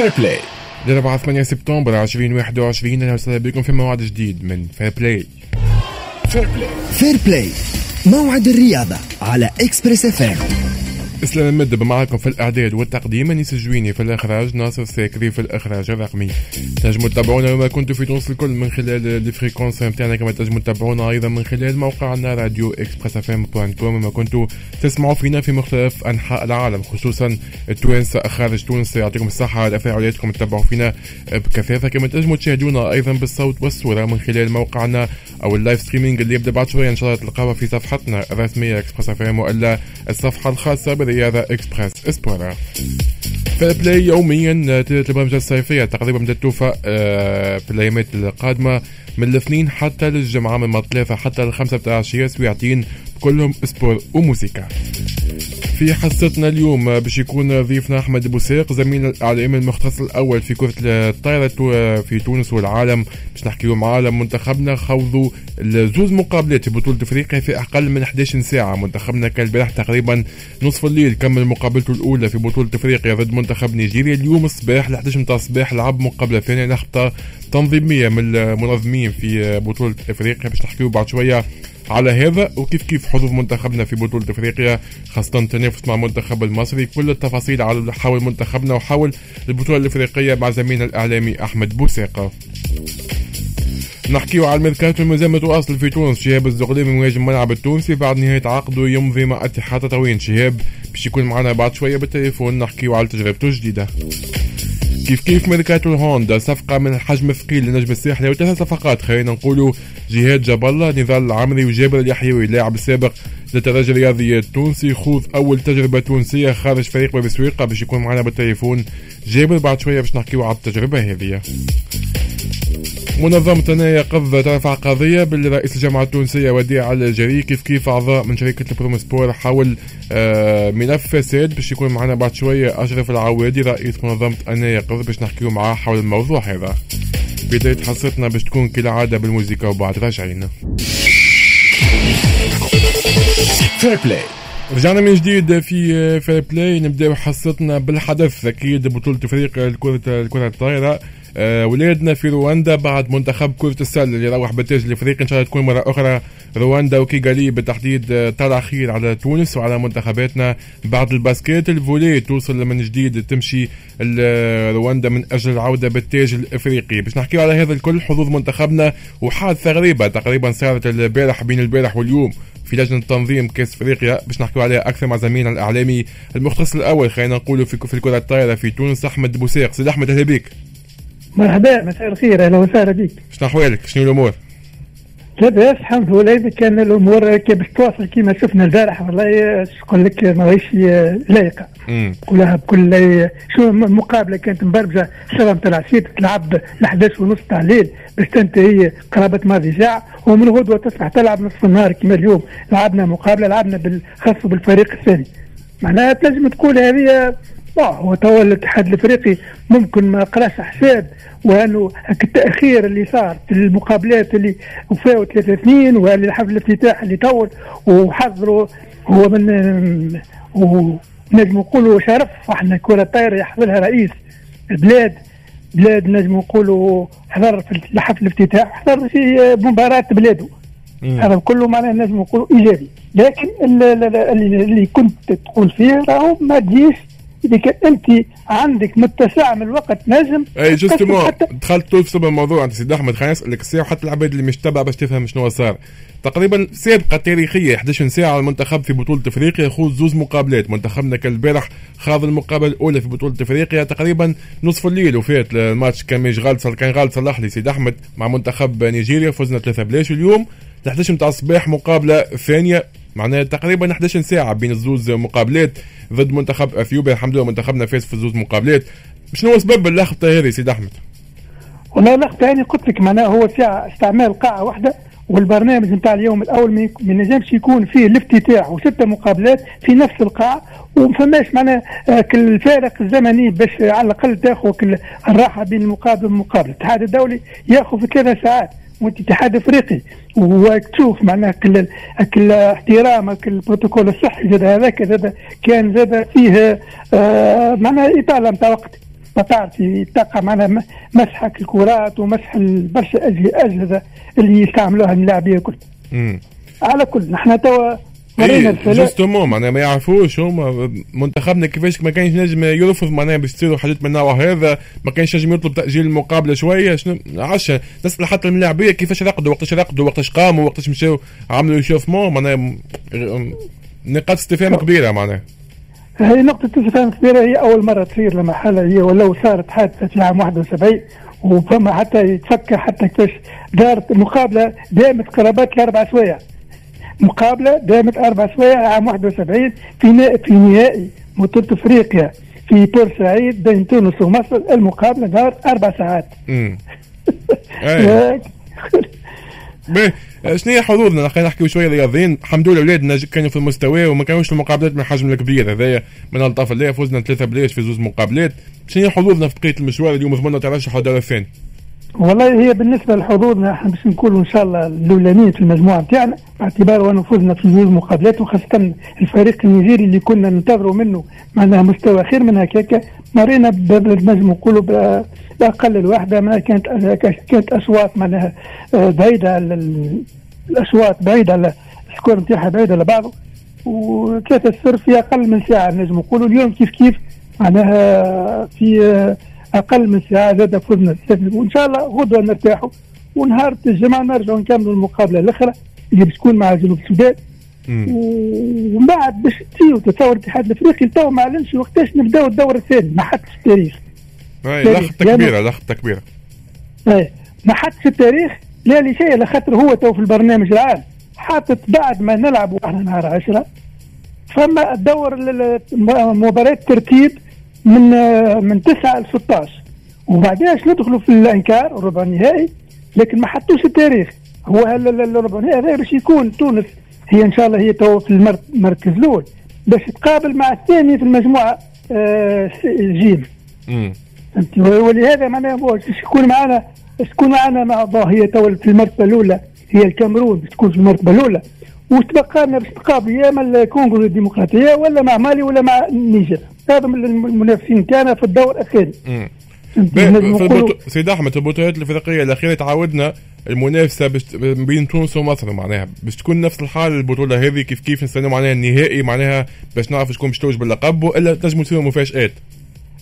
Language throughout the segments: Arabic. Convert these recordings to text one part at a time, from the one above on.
Fair Play الأربعاء 8 سبتمبر 2021 أهلا وسهلا بكم في موعد جديد من Fair Play Fair Play Fair Play موعد الرياضة على Express FM اسلام المدب معكم في الإعداد والتقديم انيس الجويني في الإخراج ناصر ساكري في الإخراج الرقمي. تنجموا تتابعونا وما كنتوا في تونس الكل من خلال ال fréquences نتاعنا كما تنجموا تتابعونا أيضا من خلال موقعنا Radio Express FM point com. وما كنتوا تسمعوا فينا في مختلف أنحاء العالم خصوصا التوانسة خارج تونس يعطيكم الصحة على تفاعلاتكم تتابعوا فينا بكثافة. كما تنجموا تشاهدونا أيضا بالصوت والصورة من خلال موقعنا أو ال live streaming اللي يبدأ بعد شوية. إن شاء الله تلقاوها في صفحتنا الرسمية Express FM وإلا الصفحة الخاصة برياضه Express. Sport Fair Play يوميا البرامج الصيفية تقريبا بدأت توفى آه، في الأيامات القادمة. من الاثنين حتى للجمعه من الثلاثه حتى الخمسة بتاع العشيه سويعتين كلهم سبور وموسيقى. في حصتنا اليوم باش يكون ضيفنا أحمد بوسيق زميل الاعلامي المختص الأول في كرة الطايره في تونس والعالم. باش نحكيو مع عالم منتخبنا خوضوا زوز مقابلات في بطولة إفريقيا في أقل من 11 ساعة. منتخبنا كان البارح تقريبا نصف الليل كمل مقابلته الأولى في بطولة إفريقيا ضد منتخب نيجيريا. اليوم الصباح ل 11 متاع الصباح لعب مقابلة ثانية نخطه تنظيمية من المنظمين في بطولة إفريقيا. باش نحكيو بعد شوية على هذا وكيف كيف حظوظ منتخبنا في بطولة إفريقيا خاصة التنافس مع المنتخب المصري. كل التفاصيل على حول منتخبنا وحول البطولة الإفريقية مع زميلنا الإعلامي أحمد بوساقة نحكيو على الميركاتو اللي مازال متواصل في تونس. شهاب الزغليمي مهاجم الملعب التونسي بعد نهاية عقده يمضي مع أتحاد تطاوين شهاب باش يكون معنا بعد شوية بالتليفون نحكيو على تجربته الجديدة. كيف كيف ميركاتو ال hand صفقة من الحجم الثقيل لنجم الساحلي وثلاث صفقات خلينا نقولوا جهاد جاب الله نضال العمري وجابر اليحيوي اللاعب السابق للترجي الرياضي التونسي خوض أول تجربة تونسية خارج فريق باب سويقة. باش يكون معنا بالتليفون جابر بعد شوية باش نحكيو على التجربة هذه. منظمة أنا يقظ ترفع قضية بالرئيس الجامعة التونسية وديع الجري. كيف كيف أعضاء من شركة ال Promosport حول آه ملف فساد باش يكون معنا بعد شوية أشرف العوادي رئيس منظمة أنا يقظ باش نحكيو معاه حول الموضوع هذا. بداية حصتنا باش تكون كالعادة بالموسيقى وبعد راجعين. Fair Play رجعنا من جديد في Fair Play نبداو حصتنا بالحدث. أكيد بطولة فريق الكرة الكرة الطايرة. آه ولادنا في رواندا بعد منتخب كرة السلة اللي روح بالتاج الإفريقي. إن شاء الله تكون مرة أخرى رواندا. وكيغالي بالتحديد آه طلع خير على تونس وعلى منتخباتنا. بعد ال basket ال volley توصل من جديد تمشي رواندا من أجل العودة بالتاج الإفريقي. باش نحكي على هذا الكل حظوظ منتخبنا وحادثة غريبة تقريبا صارت البارح بين البارح واليوم في لجنة تنظيم كأس إفريقيا. باش نحكيو عليها أكثر مع زميلنا الإعلامي المختص الأول خلينا نقولوا في في الكرة الطايرة في تونس أحمد بوسيق. سيد أحمد أهلا بك. مرحبا مساء الخير أهلا وسهلا بك. شنو احوالك شنو الأمور؟ لاباس الحمد لله كان الأمور باش تواصل كما شفنا البارح والله نقول لك ماهيش لايقه كلها بكل شو المقابله كانت مبرمجه السبعه نتاع العشيه تلعب ل 11 ونص تاع الليل باش تنتهي قرابة ماضي ساعة ومن غدوة تصبح تلعب نصف النهار كما اليوم. لعبنا مقابلة لعبنا بالخاص بالفريق الثاني. معناها تنجم تقول هذه هو توا الاتحاد الإفريقي ممكن ما قراش حساب وأنه التأخير اللي صار في المقابلات اللي وفاوا 3 2 والحفل الافتتاح اللي طول وحضروا هو من ونجم نقولوا شرف إحنا كرة الطايره يحضرها رئيس البلاد. بلاد نجم نقولوا حضر في الحفل الافتتاح حضر في مباراة بلاده. هذا كله معناه نجم نقولوا إيجابي. لكن اللي, اللي كنت تقول فيه راهو ما تجيش اذا كان أنت عندك متسع من الوقت نجم. إي justement دخلت تفصل بالموضوع انت سيدي أحمد خليني اسالك الساعة وحتى العباد اللي مش تبع باش تفهم شنو صار. تقريبا سابقه تاريخية 11 ساعة المنتخب في بطولة إفريقيا يخوض زوز مقابلات. منتخبنا كان البارح خاض المقابلة الأولى في بطولة إفريقيا تقريبا نصف الليل وفات الماتش كان مش غالط كان غالط صلح لي سيدي أحمد مع منتخب نيجيريا فزنا ثلاثة بلاش. اليوم 11 متاع الصباح مقابلة ثانية معناها تقريبا 11 ساعة بين الزوز مقابلات ضد منتخب أثيوبيا. الحمد لله منتخبنا فاز في زوز مقابلات. شنو سبب اللخبطه هذه سيد أحمد؟ والله اللخبطه يعني قلت لك معناها هو ساعة استعمال قاعة واحدة والبرنامج نتاع اليوم الأول ما ينجمش يكون فيه الافتتاح وستة مقابلات في نفس القاعة. وما فماش معناها الفارق الزمني باش على الأقل تاخذ الراحة بين المقابل والمقابله الاتحاد الدولي يأخذ ثلاث ساعات. وانت اتحاد افريقي وتشوف معناها كل كل احترام كل البروتوكول الصحي زاد هذاك زاد كان زاد فيه آه معناها إطالة نتاع وقت. ما تعرف تلقى معناها مسحك الكرات ومسح برشا أجهزة اللي يستعملوها اللاعبين الكل. على كل نحن توا إيه جوستومون معناها ما يعرفوش هما. منتخبنا كيفاش ما كانش نجم يرفض معناها باش تصيروا حاجات من النوع هذا. ما كانش نجم يطلب تأجيل المقابله شوية. شنو؟ عشان نسال حتى اللاعبية كيفاش رقدوا وقتاش رقدوا وقتاش قاموا وقتاش مشاو عملوا شوفمون معناها نقاط استفهام كبيرة معناها. هي نقطة استفهام كبيرة. هي أول مرة تصير لما حالة هي ولو صارت حادثة في عام 71 وفما حتى يتفكر حتى كيفاش دارت مقابلة دامت قرابات لأربع سوايع. مقابلة دامت أربع سوايع عام 71 في في نهائي بطولة أفريقيا في بورسعيد بين تونس ومصر. المقابلة دارت أربع ساعات. امم شنو هي حظوظنا خلينا نحكي شوية رياضيين الحمد لله اولادنا كانوا في المستوى وما كانوش في المقابلات من الحجم الكبير. هذايا من ألطاف اللي فزنا ثلاثة بلاش في زوج مقابلات. شنو هي حظوظنا في بقية المشوار اليوم؟ ضمننا ترشح الدور الثاني والله هي بالنسبة لحظوظنا إحنا باش نكونوا إن شاء الله الاولانيين في المجموعة نتاعنا باعتبار فزنا في زوج مقابلات وخاصة الفريق النيجيري اللي كنا ننتظروا منه معناها مستوى خير من هكاك. مرينا نجم نقولوا بأقل الوحدة ما كانت كانت أصوات معناها آه، بعيدة الأصوات بعيدة على السكور نتاعها بعيدة على بعضه وثلاثة السر في أقل من ساعة نجم نقولوا اليوم كيف كيف معناها في آه، أقل من ساعة زاد فزنا وان شاء الله غدوة نرتاحوا ونهار الجمعة نرجعوا نكملوا المقابلة الأخرى اللي باش تكون مع جنوب السودان. ومن بعد باش تيو تصور الاتحاد الأفريقي تو ما أعلنش وقتاش نبداو الدور الثاني. ما حدش التاريخ. أي لخبطة كبيرة لخبطة كبيرة. أي ما حدش التاريخ لا لشيء لخاطر هو تو في البرنامج العام. حاطط بعد ما نلعب إحنا نهار 10 فما الدور مباراة ترتيب من من 9 ل 16 وبعدين ندخلوا في ال en quart الربع النهائي لكن ما حطوش التاريخ. هو الربع النهائي باش يكون تونس هي إن شاء الله هي تو في المركز الأول. باش تقابل مع الثاني في المجموعة آه جيم ولهذا معناها باش يكون معنا تكون معنا مع هي تو في المرتبة الأولى. هي الكاميرون باش تكون في المرتبة الأولى. وتبقى لنا باش تقابل يا مع الكونغو الديمقراطية ولا مع مالي ولا مع النيجر هذا من المنافسين كان في الدور الثاني سيد أحمد البطولات الإفريقية الأخيرة تعودنا المنافسة بين تونس ومصر معناها. باش تكون نفس الحال البطولة هذه كيف كيف نستنى معناها النهائي معناها باش نعرف شكون باش توج باللقب وإلا تنجموا تصيروا مفاجآت.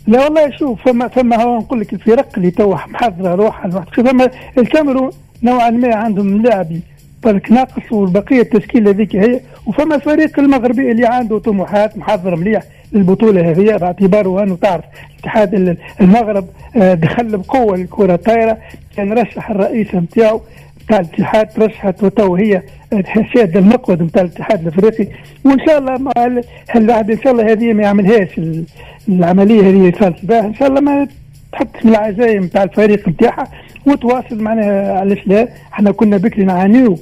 لا والله شوف فما فما هو نقول لك الفرق اللي تو محضره روحها فما الكاميرون نوعا ما عندهم لاعبي برك ناقص والبقية التشكيلة هذيك هي. وفما الفريق المغربي اللي عنده طموحات محضر مليح. للبطوله هذه باعتباره أنه تعرف اتحاد المغرب آه، دخل بقوة الكره الطايرة. كان رشح الرئيس نتاعو نتاع الاتحاد رشحت وتو هي شاد المقود نتاع الاتحاد الأفريقي. وإن شاء الله مع الواحد إن شاء الله هذه ما يعملهاش العملية هذه صارت بها إن شاء الله ما تحطش من العزايم نتاع الفريق نتاعها وتواصل معناها علاش لا؟ إحنا كنا بكري نعانيو.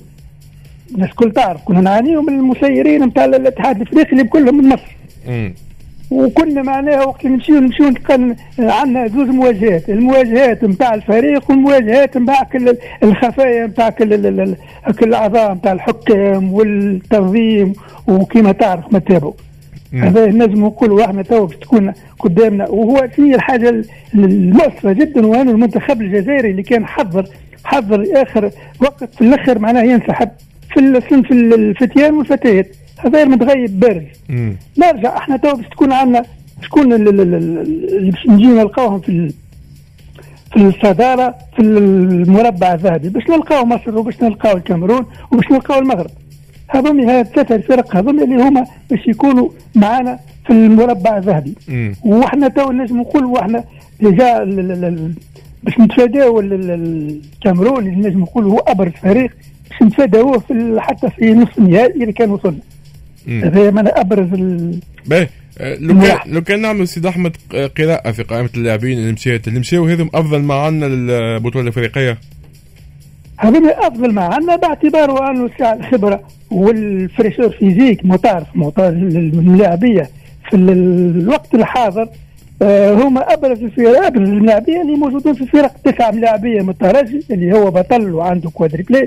الناس كل تعرف كنا نعانيو من المسيرين نتاع الاتحاد الأفريقي اللي كلهم من مصر. وكنا معناها وقت نمشيو نمشيو عندنا زوج مواجهات. المواجهات نتاع الفريق والمواجهات نتاع كل الخفايا نتاع كل كل الأعضاء نتاع الحكام والتنظيم وكما تعرف ما تابعوا. هذا نجم نقولوا إحنا تو باش تكون قدامنا. وهو في الحاجة المؤسفه جدا وانه المنتخب الجزائري اللي كان حضر حضر آخر وقت في الآخر معناه ينسحب في الصنف الفتيان والفتيات. هذا متغيب بارز نرجع إحنا تو باش تكون عندنا شكون اللي باش نجي نلقاوهم في في الصدارة في المربع الذهبي باش نلقاو مصر وباش نلقاو الكاميرون وباش نلقاو المغرب. هذوم هذه الثلاثة الفرق هذوم اللي هما باش يكونوا معنا في المربع الذهبي. وإحنا تو نجم نقول وإحنا déjà باش نتفاداو الكاميرون اللي نجم نقول هو أبرز فريق باش نتفاداوه في حتى في نصف النهائي إذا كان وصلنا. هذا من أبرز ال... باهي آه، لو كان لو كان نعمل سيد أحمد قراءة في قائمة اللاعبين اللي مشيت اللي مشاو هذم أفضل ما عندنا للبطولة الإفريقية. هذول أفضل ما عندنا باعتباره أنه الخبره وال fraîcheur physique تعرف اللاعبيه في الوقت الحاضر آه، هما أبرز الفرق أبرز اللاعبين اللي موجودين في الفرق تسعه لاعبيه من الترجي اللي هو بطل وعنده quadruplé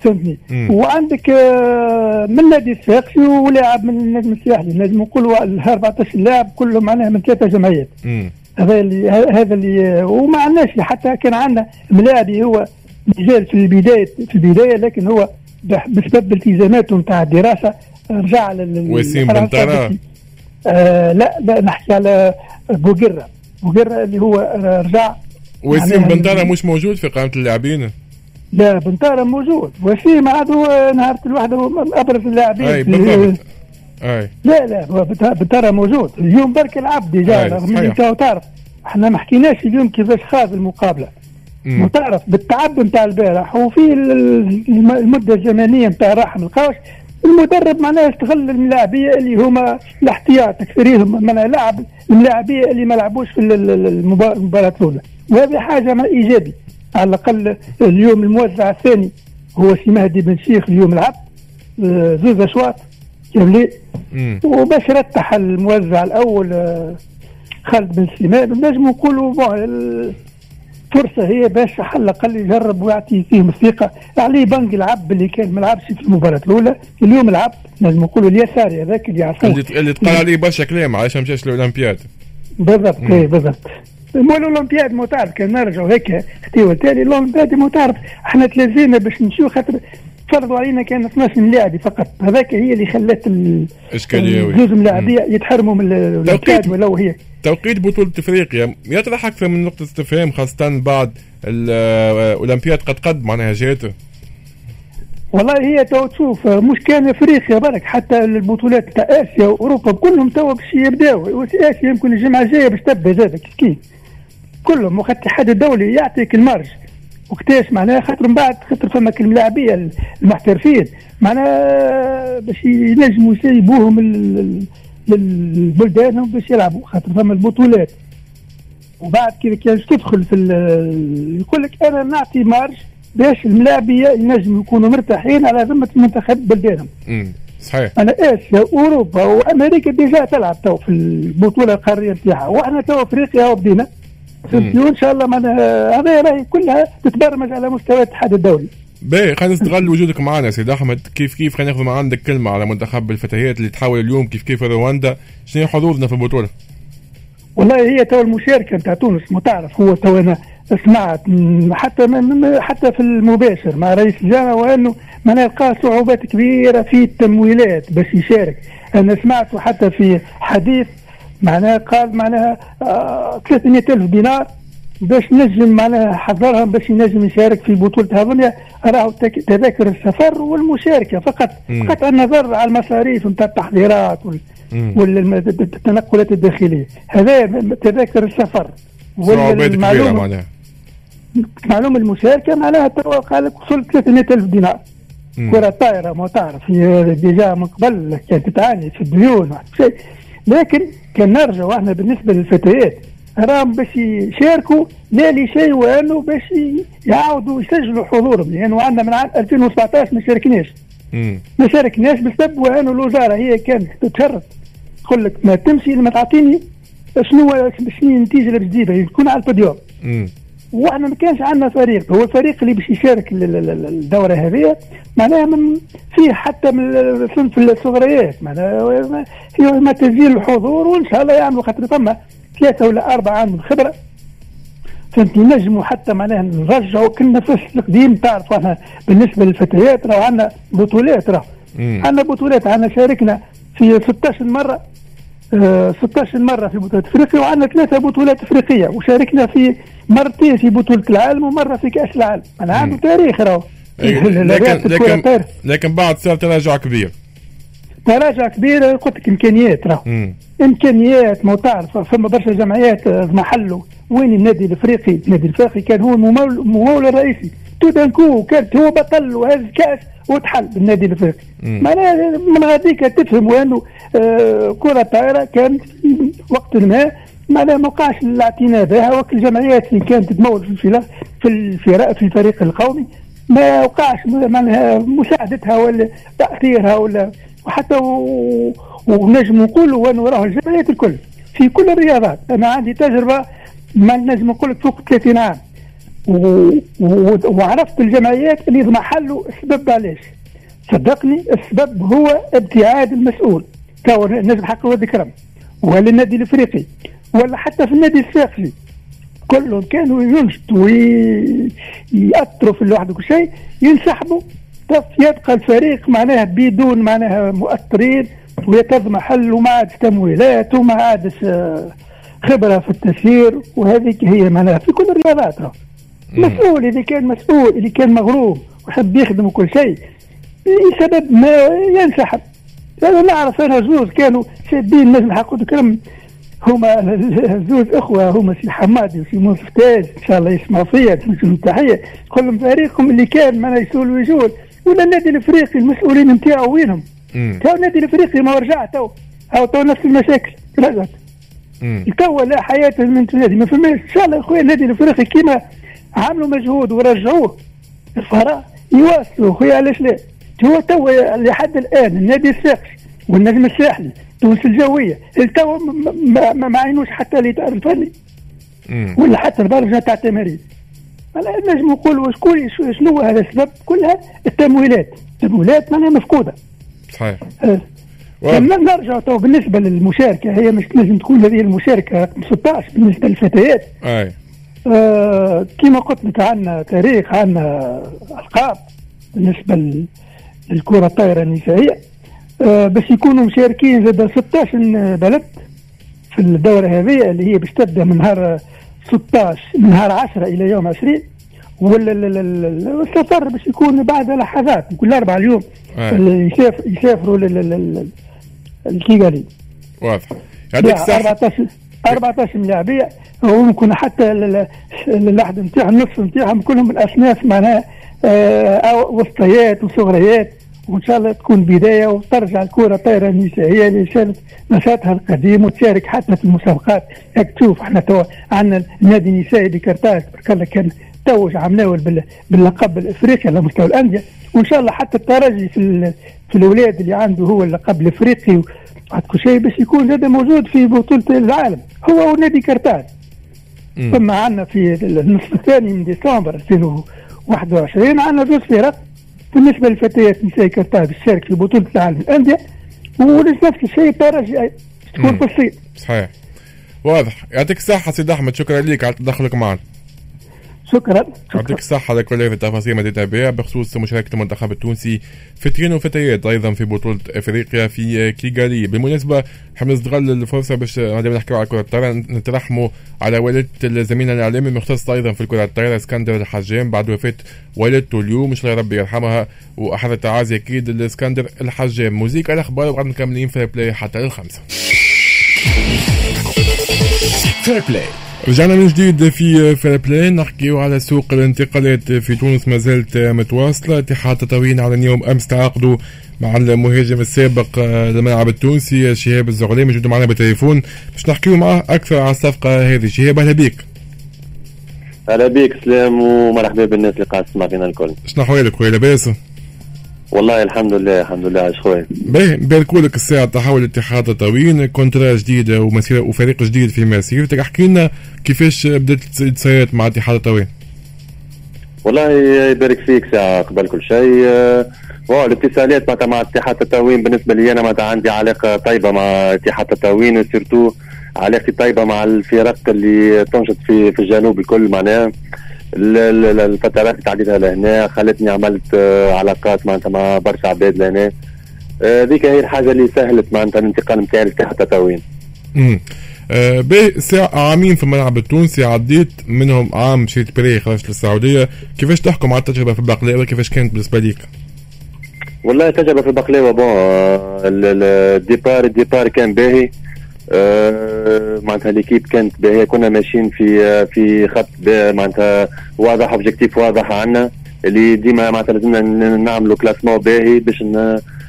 فهمتني. وعندك آه، من نادي الصفاقسي ولاعب من النجم الساحلي نجم نقولوا ال 14 لاعب كلهم معناها من ثلاثة جمعيات. هذا اللي هذا اللي وما عندناش حتى كان عندنا ملاعبي هو مازال في البداية في البداية لكن هو بسبب التزاماته نتاع الدراسة رجع وسيم بنطره آه لا لا نحكي على بوغيرا بوغيرا اللي هو رجع. وسيم بنطره مش موجود في قائمة اللاعبين؟ لا بنطره موجود. وسيم عاد هو نهار الواحد أبرز اللاعبين أي بالضبط. أي. لا لا هو بنطره موجود. اليوم برك العب ديجا رغم اللي تعرف إحنا ما حكيناش اليوم كيفاش خاض المقابلة. وتعرف بالتعب نتاع البارح وفي المدة الزمنية نتاع الراحه ما القاوش المدرب معناه استغل الملاعبية اللي هما الاحتياط اكثرهم معناها لعب الملاعبية اللي ما لعبوش في المباراة الأولى. وهذه حاجة ايجابي على الأقل اليوم الموزع الثاني. هو سي مهدي بن شيخ اليوم لعب آه، زوز أشواط. كاملين وباش رتح الموزع الأول آه، خالد بن سليمان. نجم نقولوا فرصه هي باش على الأقل يجرب ويعطي فيهم الثقة. علي بنك العب اللي كان ما لعبش في المباراة الأولى. اليوم لعب نجم نقولوا اليساري هذاك اللي يعرفوه. اللي تقال عليه برشا كلام علاش ما مشاش الاولمبياد بالضبط اي بالضبط. مو الاولمبياد مو تعرف كان نرجعوا هيك. اختيار تالي الاولمبياد مو تعرف إحنا تلازينا باش نمشيو خاطر فرضوا علينا كان 12 لاعب فقط. هذاك هي اللي خلت الاشكاليه جزء من اللاعبية يتحرموا من الأولمبياد ولو هي توقيت بطولة إفريقيا. يطرح أكثر من نقطة استفهام خاصة بعد الأولمبياد قد قد معناها جاته والله هي تو تشوف مش كان إفريقيا برك حتى البطولات تاع آسيا وأوروبا كلهم تو باش يبداو. اسيا يمكن الجمعة الجاية باش تبدا زاد كيف؟ كلهم وقت الاتحاد الدولي يعطيك ال marge وقتاش معناها خاطر من بعد خاطر فما اللاعبيه المحترفين معناها باش ينجموا يسيبوهم للبلدان باش يلعبوا خاطر فما البطولات وبعد كذا كان تدخل في يقول لك أنا نعطي marge باش الملاعبية ينجموا يكونوا مرتاحين على ذمة المنتخب بلدانهم. صحيح. أنا اسيا واوروبا وأمريكا déjà تلعب تو في البطولة القارية نتاعها وإحنا تو أفريقيا وبدينا. وان شاء الله هذا راهي كلها تتبرمج على مستوى الاتحاد الدولي. باهي خلينا نستغل وجودك معنا سيد أحمد كيف كيف خلينا ناخذ من عندك كلمه على منتخب الفتيات اللي تحاول اليوم كيف كيف رواندا شنو حظوظنا في البطولة؟ والله هي تو المشاركة نتاع تونس متعرف هو تو أنا سمعت حتى من حتى في المباشر مع رئيس الجامعة وأنه ما نلقى صعوبات كبيرة في التمويلات باش يشارك أنا سمعت حتى في حديث معناها قال معناها آه 300 ألف دينار باش نجم معناها حضرهم باش ينجم يشارك في بطولة هذولا راهو تذاكر السفر والمشاركة فقط. فقط النظر على المصاريف نتاع التحضيرات والتنقلات الداخلية. هذا تذاكر السفر والمعلومة معلومة المشاركة معناها قال لك وصلت 300 ألف دينار. كرة طايرة ما تعرف déjà من قبل كانت تعاني في الديون شيء. لكن كان نرجع إحنا بالنسبة للفتيات راهم باش يشاركوا لا لشيء وانه باش يعاودوا يسجلوا حضورهم لأنه عندنا من عام 2017 ما شاركناش. ما شاركناش بسبب وانه الوزارة هي كانت تشرط تقول لك ما تمشي ما تعطيني شنو شنو النتيجة تجيبها يكون على البوديوم. وإحنا ما كانش عندنا فريق. هو الفريق اللي باش يشارك الدوره هذه معناها من فيه حتى من الصنف الصغريات. معناها ما تسجيل الحضور وإن شاء الله يعملوا خاطر فما ثلاثة ولا أربعة عام خبرة. فهمت؟ نجموا حتى معناها نرجعوا كنا في القديم تعرفوا إحنا بالنسبة للفتيات راه عندنا بطولات راه. عندنا بطولات عندنا شاركنا في 16 مرة. آه 16 مرة في بطولة إفريقيا وعندنا ثلاثة بطولات إفريقية وشاركنا في مرتين في بطولة العالم ومرة في كأس العالم. أنا عنده تاريخ راهو. لكن لكن لكن بعد صار تراجع كبير. تراجع كبير قلت لك إمكانيات راه إمكانيات ما تعرف فما برشا جمعيات محله. وين النادي الإفريقي؟ النادي الإفريقي كان هو الممول الرئيسي. تو دانكو كانت هو بطل وهذا الكاس وتحل بالنادي الافريقي معناها من غاديك تفهم وانه آه كرة طائرة كانت وقت ما معناها ما وقعش الاعتناء بها وقت الجمعيات اللي كانت تمول في في في الفريق القومي ما وقعش معناها مساعدتها ولا تأثيرها ولا وحتى ونجم نقولوا انه راه الجمعيات الكل في كل الرياضات. أنا عندي تجربة ما نجم نقول لك فوق 30 عام. وعرفت الجمعيات اللي محلوا السبب علاش. صدقني السبب هو ابتعاد المسؤول. تو نجم حق ولد كرم وللنادي الإفريقي ولا حتى في النادي الصفاقسي كلهم كانوا ينشطوا ويأثروا في الواحد وكل شيء ينسحبوا. يبقى الفريق معناها بدون معناها مؤثرين ويتض محل وما عادش تمويلات وما عادش آه، خبرة في التسيير وهذيك هي معناها في كل الرياضات. مسؤول اذا كان مسؤول اذا كان مغروم ويحب يخدم وكل شيء. بسبب ما ينسحب أنا نعرف أنا زوز كانوا شادين نجم حق الكرم. هما زوز إخوة هما سي حمادي وسي مفتاز. إن شاء الله يسمع فيا تنسوا التحية. كلهم فريقهم اللي كان ما يسول ويجول. ولا النادي الافريقي المسؤولين نتاعو وينهم؟ تو النادي الافريقي ما رجع تو. أو تو نفس المشاكل. رجعت تو لا حياة من النادي ما فماش. إن شاء الله يا خويا النادي الافريقي كيما عملوا مجهود ورجعوه. الفراغ يواصلوا خويا علاش لا؟ هو تو لحد الآن النادي الصفاقسي والنجم الساحلي تونس الجوية تو ما, ما, ما عينوش حتى الفني ولا حتى الدرجه تاع التمارين. نجم نقول شكون شنو هذا السبب؟ كلها التمويلات. التمويلات معناها مفقودة. صحيح. أه. نرجع تو بالنسبة للمشاركة. هي مش لازم تكون هذه المشاركة 16 بالنسبة للفتيات. أي. آه كما قلت لك عندنا تاريخ عندنا ألقاب بالنسبة للكرة الطايرة النسائية. آه باش يكونوا مشاركين زاد 16 بلد في الدورة هذه اللي هي باش تبدأ من نهار 16 من نهار 10 إلى يوم 20 والسفر باش يكون بعد لحظات كل أربع اليوم يسافر يسافروا للكيغالي. واضح. يعطيك الصحة. 14 14 لاعبيه وممكن حتى اللحد نتاعهم النصف نتاعهم كلهم الاصناف معناها آه وسطيات وصغريات وإن شاء الله تكون بداية وترجع الكرة الطايره النسائية اللي شالت نشاطها القديم وتشارك حتى في المسابقات. هيك تشوف إحنا تو عندنا النادي النسائي بكرتاج تبارك الله كان توج عمناول باللقب الإفريقي على مستوى الأندية. وإن شاء الله حتى الترجي في في الأولاد اللي عنده هو اللقب الإفريقي كل شيء باش يكون زاد موجود في بطولة العالم. هو ونادي كرتاج ثم عندنا في النصف الثاني من ديسمبر 2021 عندنا زوج فرق. بالنسبة للفتيات نساء كرتاج تشارك في بطولة العالم للانديه ونفس الشيء الترجي تكون في الصين صحيح. واضح. يعطيك الصحة سيد أحمد. شكرا لك على تدخلك معنا. شكرا. يعطيك الصحة على كل هذه التفاصيل مديتنا بها بخصوص مشاركة المنتخب التونسي فتيان وفتيات أيضا في بطولة أفريقيا في كيغالي بالمناسبة نحب نستغل الفرصة باش دائما نحكيو على كرة الطائرة. نترحموا على والدة زميلنا الإعلامي المختص أيضا في الكرة الطائرة إسكندر الحجام بعد وفاة والدته اليوم إن شاء الله ربي يرحمها وأحر التعازي أكيد الاسكندر الحجام musique الأخبار وبعد مكملين Fair Play حتى للخمسة Fair Play رجعنا من جديد في Fair Play نحكيو على سوق الانتقالات في تونس. ما زالت متواصلة. اتحاد تطاوين على اليوم أمس تعاقدوا مع المهاجم السابق للملعب التونسي شهاب الزغلي. موجود معنا بالتليفون. باش نحكيو معاه أكثر على الصفقة هذه. شهاب أهلا بك أهلا بك سلام ومرحبا بالناس اللي قاعد تسمع فينا الكل. شنو أحوالك خويا لاباس؟ والله الحمد لله الحمد لله عايش خويا باهي نباركوا لك الساعة تحول لاتحاد تطاوين contrat جديدة ومسيرة وفريق جديد في مسيرتك. احكي لنا كيفاش بدأت التصيرات مع اتحاد الطويل والله يبارك فيك ساعة قبل كل شيء. هو الاتصالات معناتها مع اتحاد التطاوين بالنسبة لي أنا معناتها عندي علاقة طيبة مع اتحاد التطاوين وسيرتو علاقتي طيبة مع الفرق اللي تنشط في في الجنوب الكل معناها. الفترات اللي تعديتها لهنا خلتني عملت آه، علاقات معناتها مع برشا عباد لهنا. هذيك آه، هي الحاجة اللي سهلت معناتها الانتقال نتاعي لتحت التطاوين. امم آه عامين في الملعب التونسي عديت منهم عام مشيت prêt خرجت للسعودية. كيفاش تحكم على التجربة في البقلاوة؟ كيفاش كانت بالنسبة ليك؟ والله التجربة في البقلاوة bon ال départ ال départ كان باهي. آه، معناتها l'équipe كانت باهيه كنا ماشيين في آه، في خط معناتها واضح objectif واضح عندنا اللي ديما معناتها لازمنا نعملوا classement باهي باش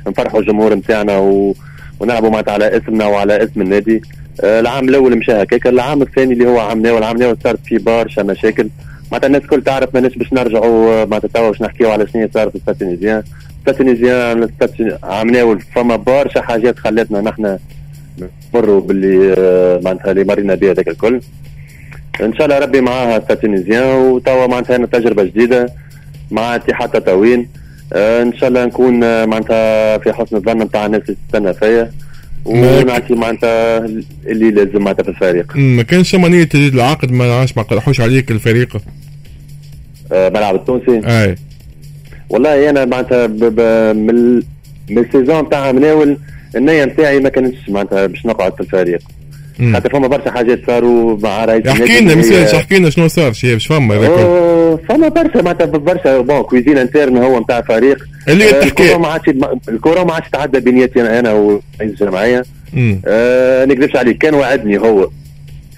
نفرحوا الجمهور نتاعنا ونلعبوا معناتها على اسمنا وعلى اسم النادي. آه، العام الأول مشى هكاك. العام الثاني اللي هو عام ناول عام ناول صارت فيه برشا مشاكل. معناتها الناس الكل تعرف ماناش باش نرجعوا معناتها توا باش نحكيو على شنو صار في الستينيزيان الستينيزيان عام ناول فما برشا حاجات خلتنا نمروا باللي آه، معناتها اللي مرينا بها ذاك الكل. إن شاء الله ربي مع ال Stade Tunisien وتوا معناتها تجربة جديدة مع اتحاد تطاوين آه، إن شاء الله نكون آه، معناتها في حسن الظن نتاع الناس اللي تستنى فيا. ونعطي معناتها اللي لازم معناتها في الفريق. ما كانش نيه تجديد العقد ما نعرفش ما قرحوش عليك الفريق. آه ملعب التونسي؟ أي. والله أنا معناتها من من السيزون تاع مناول النية نتاعي ما كانتش معناتها باش نقعد في الفريق. حتى فما برشا حاجات صاروا مع رئيس احكي لنا مثال احكي لنا شنو صار شي باش فما فما برشا معناتها برشا bon cuisine interne هو نتاع فريق. اللي آه الكورة ما عادش الكورة ما عادش تعدى بيناتي أنا ورئيس الجمعيه آه نكذبش عليك كان وعدني هو.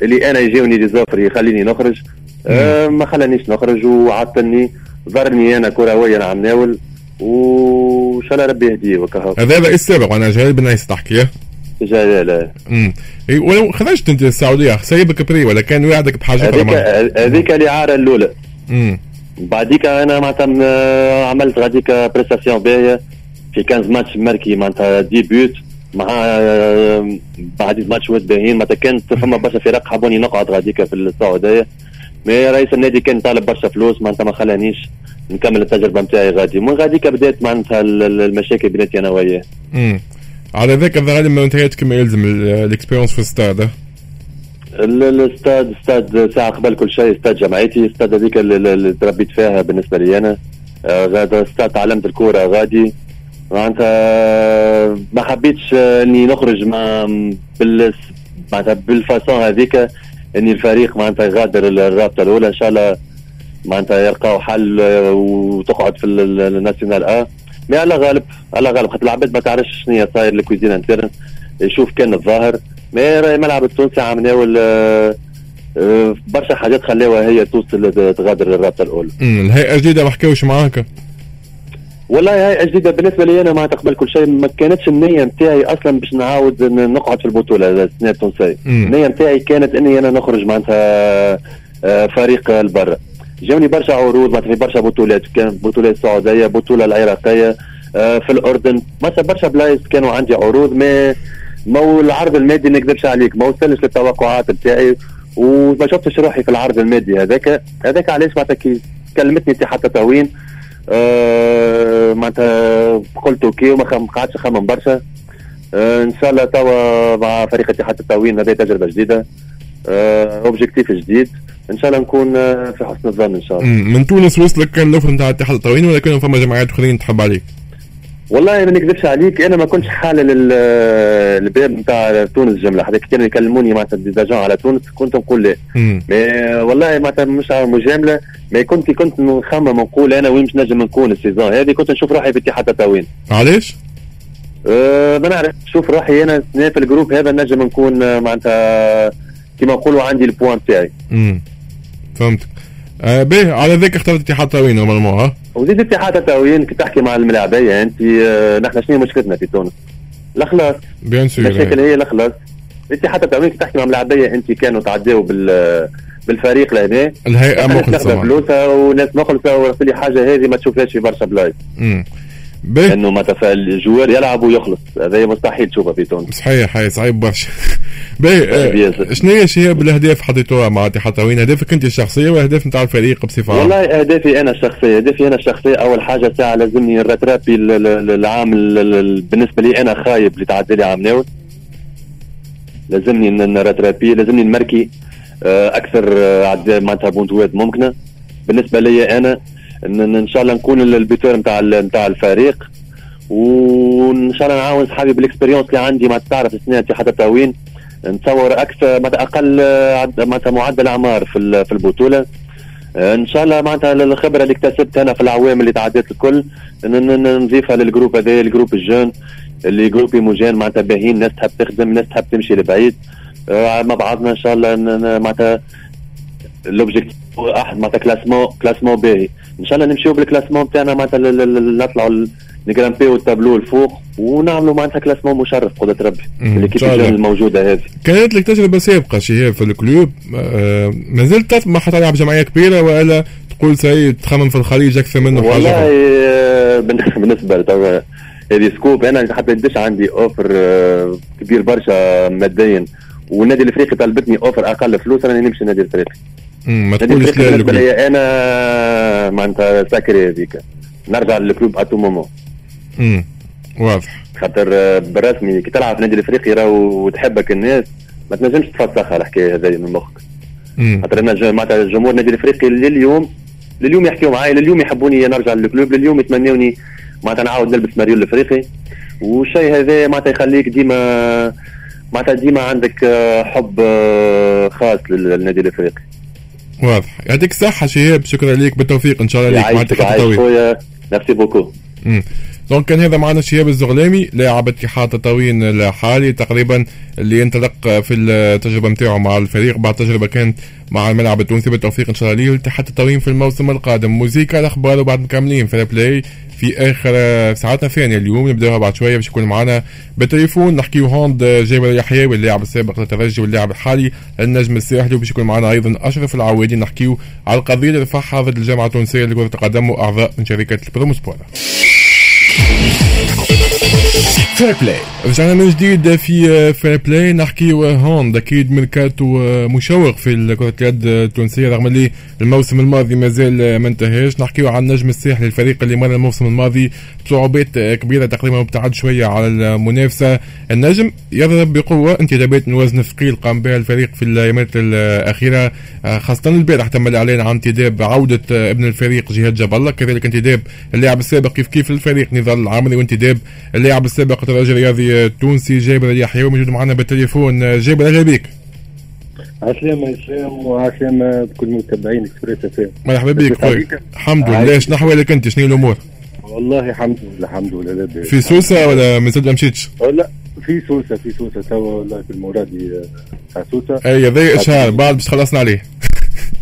اللي أنا يجيوني les offres يخليني نخرج. آه ما خلانيش نخرج وعطلني ضرني أنا كرويا عم ناول. وإن شاء الله ربي يهديه وكهو هذا رئيس سابق أنا جلال بن عيسى تحكي. جلال امم ولو خرجت أنت السعودية سيبك prêt ولا كان وعدك بحاجة هذيك هذيك الإعارة الأولى. امم بعديك أنا معناتها عملت غاديك prestations باهيه في 15 match marqué معناتها des buts مع بعد ماتش ود باهيين معناتها كانت فما برشا فرق حبوني نقعد غاديك في السعودية. mais رئيس النادي كان طالب برشا فلوس معناتها ما خلانيش. نكمل التجربة نتاعي غادي. من غاديك بدات معناتها المشاكل بيناتي أنا وياه على ذاك الغالب ما انتهيت كما يلزم ال expérience في الاستاد الاستاد استاد ساعة قبل كل شيء استاد جمعيتي الاستاد هذيك اللي تربيت فيها بالنسبة لي أنا. آه، غادا استاد تعلمت الكورة غادي. معناتها ما حبيتش إني نخرج مع بال معناتها بال façon هذيك إني الفريق معناتها يغادر الرابطة الأولى. إن شاء الله معناتها يلقاو حل وتقعد في ال nationale A mais على غالب على غالب خاطر العباد ما تعرفش شنو صاير ال cuisine interne يشوف كان الظاهر. mais الملعب التونسي آه، آه، برشا حاجات خلاوها هي توصل تغادر الرابطه الأولى. الهيئة الجديدة ما حكاوش معاك؟ والله هيئة جديدة بالنسبة لي أنا ما تقبل كل شيء ما كانتش النية نتاعي أصلا باش نعاود نقعد في البطولة السنة التونسية. النية نتاعي كانت إني أنا نخرج معناتها آه، فريق لبرا جاوني برشا عروض في برشا بطولات كان بطولات السعوديه بطولة العراقية آه، في الأردن برشا برشا بلايص كانوا عندي عروض ما ما العرض المادي ما نكذبش عليك ما وصلش للتوقعات نتاعي وما شفتش روحي في العرض المادي هذاك هذاك علاش معناتها كي كلمتني اتحاد التطاوين أه معناتها قلت OK وما قعدتش نخمم برشا أه إن شاء الله توا مع فريق اتحاد التطاوين هذه تجربة جديدة أه objectif جديد. إن شاء الله نكون آه، في حسن الظن إن شاء الله. من تونس وصلك كان ال offre نتاع اتحاد تطاوين ولا كانوا فما جماعات اخرين تحب عليك؟ والله ما نكذبش عليك أنا ما كنتش حالل الباب نتاع تونس جمله حتى كانوا يكلموني معناتها des agents على تونس كنت نقول لا mais والله معناتها مش مجامله ما كنت كنت نخمم نقول أنا وين مش نجم نكون ال saison هذه. كنت نشوف روحي في اتحاد تطاوين علاش؟ أه ما نعرف. نشوف روحي أنا في ال groupe هذا نجم نكون آه، معناتها كما نقولوا عندي ال points تاعي فهمتك. آه به على ذاك اخترت اتحاد تطاوين normalement ها؟ وزيد اتحاد تطاوين كي تحكي مع الملاعبيه انت آه نحن شنو مشكلتنا في تونس؟ الأخلاص. بيان سور المشاكل هي الخلاص. اتحاد تطاوين كي تحكي مع الملاعبيه انت كانوا تعداو بال بالفريق لهنا. الهيئة مخلصة فلوسها وناس مخلصة ورسلي حاجة هذه ما تشوفهاش في برشا بلايص. انه متى ال joueur يلعب ويخلص. هذا مستحيل تشوفها في تونس. صحيح هاي صعيب برشا. باهي شنو هي شهاب الاهداف حطيتوها مع اتحاد تاوين اهدافك انت الشخصية واهداف نتاع الفريق بصفة عامة؟ والله اهدافي أنا الشخصية اهدافي أنا الشخصية أول حاجة ساعه لازمني الرترابي العام بالنسبة لي أنا خايب اللي تعدى لي عام ناوي لازمني نرترابي لازمني نمركي آه، أكثر آه، عدد معناتها بونتوات ممكنة. بالنسبة لي أنا إن شاء الله نكون البيتور نتاع نتاع الفريق. وان شاء الله نعاون صحابي بال expérience اللي عندي ما تعرف سنين حتى تطاوين نتصور أكثر أقل معناتها معدل اعمار في في البطولة. إن شاء الله معناتها الخبرة اللي اكتسبتها أنا في الأعوام اللي تعديت الكل نضيفها لل groupe هذا ال groupe ال jeune اللي جروب مجان معناتها باهيين ناس تحب تخدم ناس تحب تمشي لبعيد. آه، مع بعضنا إن شاء الله معناتها l'objectif واحد معناتها classement classement باهي إن شاء الله نمشيو بال classement بتاعنا معناتها نطلعوا نجرامبيو التابلو الفوق ونعملوا معناتها classement مشرف قدرة ربي l'équipe الموجودة هذه. كانت لك تجربة سابقة شهاب في ال club. آه ما زلت تطمح تلعب جمعيه كبيرة ولا تقول سي تخمم في الخليج أكثر منه والله آه بالنسبة لتوا هذه scoop. أنا حتى قديش عندي offre آه كبير برشا ماديا. والنادي الإفريقي طلبتني offre أقل فلوس أنا نمشي النادي الإفريقي. ما تقولش لا لي أنا معناتها sacré هذيك. نرجع لل club à tout moment واضح. خاطر آه، بالرسمي كي تلعب في النادي الإفريقي راهو وتحبك الناس ما تنجمش تفسخها الحكاية هذه من مخك. خاطر أنا معناتها الجمهور النادي الإفريقي لليوم لليوم يحكيوا معايا لليوم يحبوني نرجع لل club لليوم يتمنوني معناتها نعاود نلبس مريول الإفريقي. والشيء هذا معناتها يخليك ديما معناتها ديما عندك آه، حب آه، خاص للنادي الإفريقي. واضح. يعطيك الصحة شهاب شكرا لك بالتوفيق. إن شاء الله لك معناتها خط طويل merci beaucoup. donc كان هذا معنا شهاب الزغلامي لاعب اتحاد تطاوين الحالي تقريبا اللي ينطلق في التجربة نتاعو مع الفريق. بعد تجربة كانت مع الملعب التونسي. بالتوفيق إن شاء الله ليه. اتحاد تطاوين في الموسم القادم. موزيكا الأخبار وبعد مكملين. فير بلاي في آخر ساعتنا الثانية اليوم نبداوها بعد شوية باش يكون معنا بالتليفون. نحكيو handball جابر يحيى اللاعب السابق للترجي واللاعب الحالي النجم الساحلي وباش يكون معنا أيضا أشرف العوادي. نحكيو على القضية اللي رفعها ضد الجامعة التونسية لكرة القدم وأعضاء من شركة البروموسبورا. فير بلاي رجعنا من جديد في فير بلاي نحكيو handball أكيد ميركاتو مشوق في كرة اليد التونسية رغم اللي الموسم الماضي مازال ما انتهاش نحكيو عن النجم الساحلي الفريق اللي مر الموسم الماضي بصعوبات كبيرة تقريبا مبتعد شوية على المنافسة النجم يضرب بقوة انتدابات من وزن الثقيل قام بها الفريق في الايامات الاخيرة خاصة البارح تم الاعلان عن انتداب عودة ابن الفريق جهاد جاب الله كذلك انتداب اللاعب السابق كيف كيف الفريق نضال العامري وانتداب اللاعب السابق الترجي الرياضي التونسي جابر اليحيى موجود معنا بالتليفون. جابر أهلا بك. عسلامة اسلام وعسلامة بكل متابعين اكسبريس اف مرحبا بك الحمد لله. شنو أحوالك أنت؟ شنو الأمور؟ والله الحمد لله الحمد لله. لاباس في سوسه ولا مازال ما مشيتش؟ لا في سوسه في سوسه توا والله في المرادي تاع سوسه أي هذا اشهار بعد باش خلصنا عليه.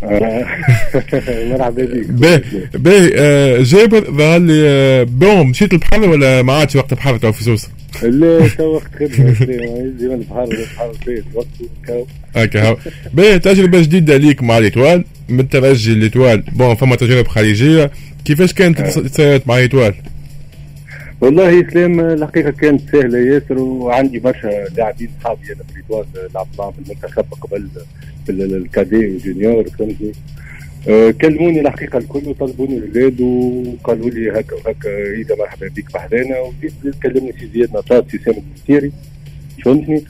مرحبا بك باهي باهي آه، جابر ظهر لي آه، bon مشيت البحر ولا ما عادش وقت البحر تو في سوسه؟ لا تو وقت خدمة. ديما البحر البحر فيه وقت هكا باهي تجربة جديدة ليك مع l'Étoile من الترجي l'Étoile bon فما تجارب خارجيه كيفاش كانت الاتصالات مع l'Étoile؟ والله اسلام الحقيقة كانت سهله ياسر وعندي برشا لاعبين صحابي أنا في l'Étoile لعبت معهم في المنتخب قبل في ال cadets وال juniors فهمتني أه كلموني الحقيقة الكل وطلبوني الأولاد وقالوا لي هكا وهكا إذا مرحبا بك بحذانا كلمني سي زياد نطاط سي سامي المستيري فهمتني؟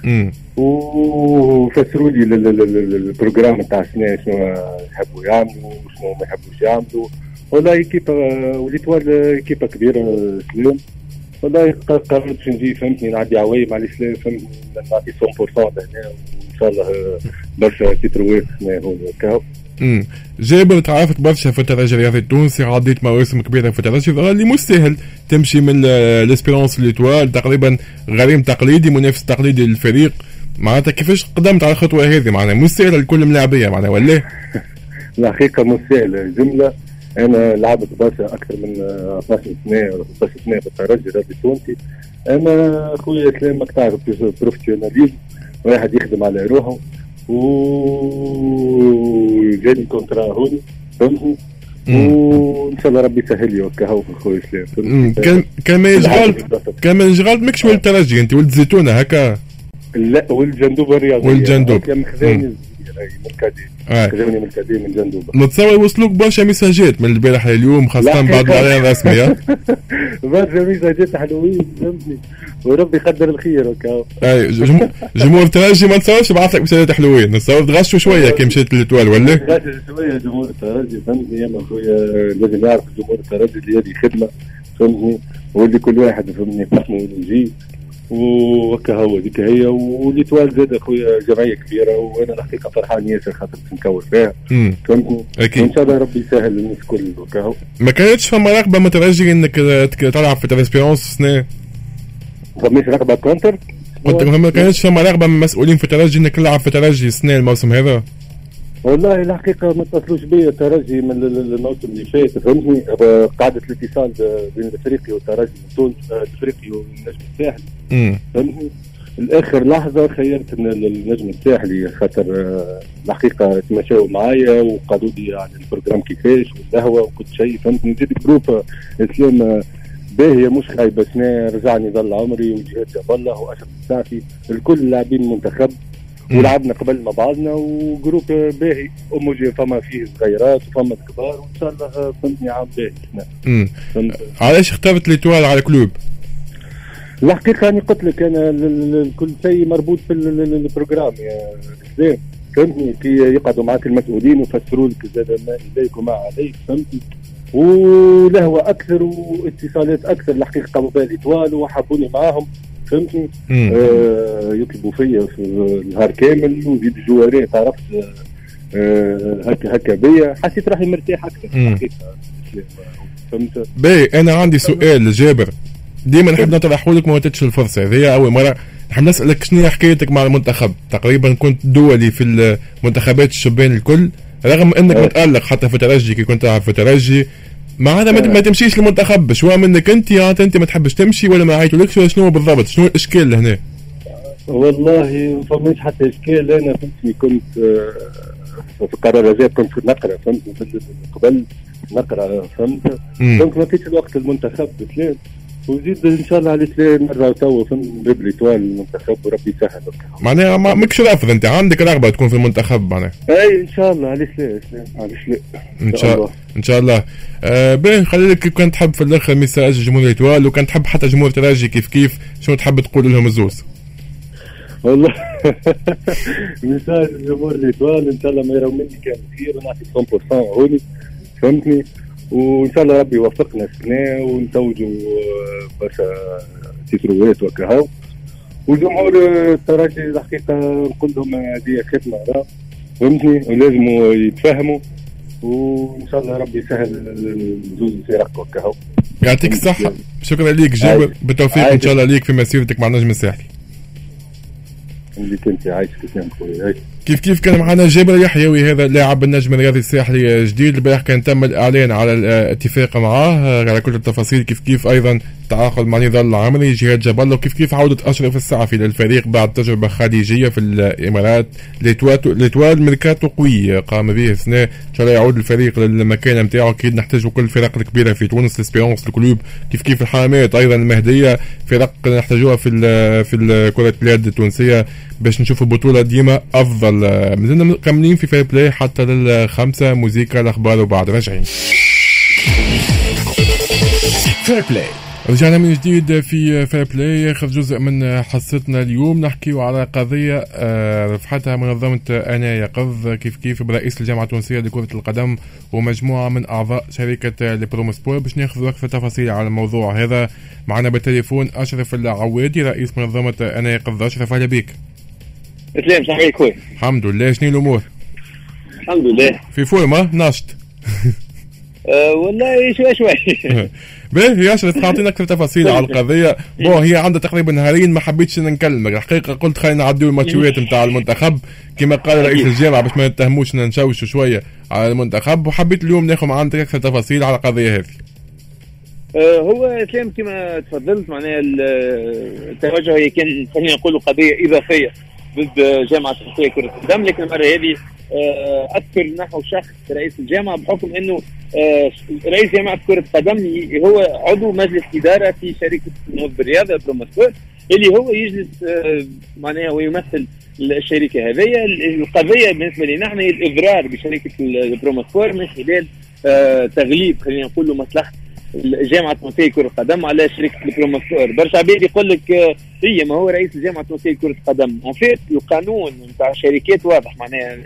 وفسروا لي ال programme نتاع السنة شنو يحبوا يعملوا وشنو ما يحبوش يعملوا. والله و l'Étoile ايكيبا كبيرة سلام والله قررت نجي فهمتني نعدي عوايم على الاسلام فهمتني نعطي 100% لهنا وان شاء الله برشا titres هنا هون كاو جابر تعرفت برشا في الترجي الرياضي التونسي عديت مواسم كبيرة في الترجي اللي مش سهل تمشي من ال Espérance l'Étoile تقريبا غريم تقليدي منافس تقليدي للفريق. معناتها كيفاش قدمت على الخطوة هذه؟ معناها مش سهله لكل ملاعبية معناها ولا؟ الحقيقة مش سهله جملة أنا لعبت برشا أكثر من 12 سنه ولا 13 سنه بالترجي الرياضي التونسي. أنا خويا كلامك تعرف professionnalisme واحد يخدم على روحه وجاني contrat هوني فهمتني؟ وإن شاء الله ربي يسهل لي هكا هو خويا سلام كان كان ما يشغل كان ما يشغل ماكش ولد الترجي أنت ولد زيتونة هكا. لا ولد جندوبة الرياضي ولد جندوبة من كادي. من جندوبة نتصور يوصلوك برشا ميساجات من البارح لليوم خاصة بعد الاعلان الرسمي برشا ميساجات حلوين فهمتني؟ وربي يقدر الخير هكا. اي جمهور الترجي ما نتصورش بعث لك ميساجات حلوين. نتصور تغشوا شوية كي مشيت ل l'Étoile ولا؟ تغشوا شوية جمهور الترجي فهمتني؟ يا خويا لازم يعرف جمهور الترجي اللي هذه خدمة فهمتني؟ واللي كل واحد فهمني فهمه ويجي وهكا هو ديك هي و l'Étoile زادة أخويا جمعية كبيرة وأنا الحقيقة فرحان ياسر خاطر نكور فيها. فهمتني أكيد. وإن شاء الله ربي يسهل للناس الكل هو ما كانتش فما رغبة مترجي إنك تلعب في l'Espérance السنة فماش رغبة contre؟ قلت ما كانتش فما رغبة من المسؤولين في الترجي إنك تلعب في ترجي السنة الموسم هذا؟ والله الحقيقة ما اتصلوش بيا. الترجي من الموسم اللي فات فهمتني؟ قاعدة الاتصال بين الإفريقي والترجي من تونس الإفريقي والنجم الساحلي. فهمتني؟ الآخر لحظة خيرت النجم الساحلي خاطر الحقيقة تمشاو معايا وقالوا لي على ال programme كيفاش واللهوة وكل شيء. فهمتني؟ نزيد groupe إسلام باهيه مش خايبه سنة رجع نضال العمري وجهاد جاب الله وأشرف السعفي الكل لاعبين منتخب. ولعبنا قبل مع بعضنا و groupe باهي. اوموجي فما فيه صغيرات وفما كبار وإن شاء الله فهمتني عام باهي. علاش اخترت l'Étoile على Club؟ الحقيقة أنا قلت لك أنا كل شيء مربوط في ال programme يا اسلام فهمتني؟ كي يقعدوا معك المسؤولين ويفسروا لك زاد ما إليك وما عليك فهمتني؟ ولهوة أكثر وإتصالات أكثر. الحقيقة قاموا بها l'Étoile وحبوني معاهم. فهمتني؟ آه يطلبوا فيا في النهار كامل وزيد الجوارات عرفت آه هكا هكا بيا. حسيت روحي مرتاح أكثر. الحقيقة فهمت؟ باهي أنا عندي سؤال جابر. ديما نحب نطرح لك ما وتتش الفرصة. هذه أول مرة نحب نسألك شنو هي حكايتك مع المنتخب؟ تقريبا كنت دولي في المنتخبات الشبان الكل رغم إنك. متألق حتى في ترجي كي كنت في ترجي. ما هذا ما تمشيش المنتخب شو منك أنت؟ يا أنت ما تحبش تمشي ولا ما عيطولكش ولا شنو بالضبط؟ شنو الإشكال هنا والله ما فماش حتى إشكال. أنا فهمتني كنت آه، في القرارات كنت نقرأ فهمت قبل نقرأ فهمت؟ donc ما فيش الوقت المنتخب بسلام وزيد إن شاء الله على سلام مرة توا فهمت نجيب l'Étoile المنتخب وربي يسهل. معناها ما ماكش رأفض أنت عندك رغبة تكون في المنتخب معناها. أي إن شاء الله على سلام على إن شاء الله. إن شاء الله. آه باهي خلي لك كان تحب في الآخر message جمهور l'Étoile وكان تحب حتى جمهور ترجي كيف كيف شنو تحب تقول لهم الزوز؟ والله. message جمهور l'Étoile إن شاء الله ما يروا مني كان خير ونعطي 100% هوني فهمتني؟ وإن شاء الله ربي يوفقنا السنة ونتوجوا آه، برشا تيتروات وكهو. وجمهور الترجي الحقيقة نقول لهم هذه خدمه فهمتني؟ ولازم يتفهموا. وإن شاء الله ربي يسهل الزوز يسيرك وكهو. يعطيك الصحة. شكرا ليك جابر بالتوفيق إن شاء الله ليك في مسيرتك مع النجم الساحلي اللي كنت عايش كان خويا كيف كيف كان معنا جابر يحيوي هذا لاعب النجم الرياضي الساحلي جديد البارح كان تم الإعلان على الاتفاق معاه على كل التفاصيل كيف كيف أيضا تعاقد مع نضال العمري جهاد جبل وكيف كيف عودة أشرف السعفي للفريق بعد تجربة خارجية في الإمارات. l'Étoile ميركاتو قوي قام به سنة إن شاء الله يعود الفريق للمكان نتاعو. أكيد نحتاجوا كل الفرق الكبيرة في تونس l'Espérance ال Club كيف كيف الحمامات أيضا المهدية فرق نحتاجوها في في كرة اليد التونسية باش نشوفوا البطولة ديما أفضل مازلنا مكملين في Fair Play حتى للخمسة موزيكا الأخبار وبعد راجعين. Fair Play رجعنا من جديد في Fair Play آخر جزء من حصتنا اليوم. نحكي على قضية آه، رفعتها منظمة أنا يقظ. كيف كيف برئيس الجامعة التونسية لكرة القدم ومجموعة من أعضاء شركة ال Promosport باش ناخذ وقفة تفاصيل على الموضوع هذا. معنا بالتليفون أشرف العوادي رئيس منظمة أنا يقظ. أشرف أهلا بك. سلام صحيح خويا. الحمد لله. شنو الأمور؟ الحمد لله. في فورما ناشط أه والله شوي شوي. باهي ياسر تعطينا أكثر تفاصيل على القضية. بون هي عندها تقريبا نهارين ما حبيتش نكلمك الحقيقة قلت خلينا نعديو الماتشوات نتاع المنتخب. كما قال رئيس الجامعة باش ما نتهموش نشوشوا شوية على المنتخب. وحبيت اليوم ناخذ عندك أكثر تفاصيل على القضية هذه. أه هو اسلام كما تفضلت معناها التوجه هي كان خلينا نقولوا قضية إضافية. ضد الجامعة التونسيه لكره القدم لكن المرة هذه آه، أذكر نحو شخص رئيس الجامعة بحكم إنه آه، رئيس جامعة كرة القدم هو عضو مجلس إدارة في شركة النهوض بالرياضه Promosport اللي هو يجلس آه، معناها ويمثل الشركة هذه القضية بالنسبة لنا هي الإضرار بشركة ال Promosport من خلال تغليب خلينا نقول مصلحة الجامعة التونسيه لكره القدم على شركه ال Promosport برشا عباد يقول لك آه، هي ما هو رئيس الجامعة التونسيه لكره القدم. en fait القانون نتاع الشركات واضح معناها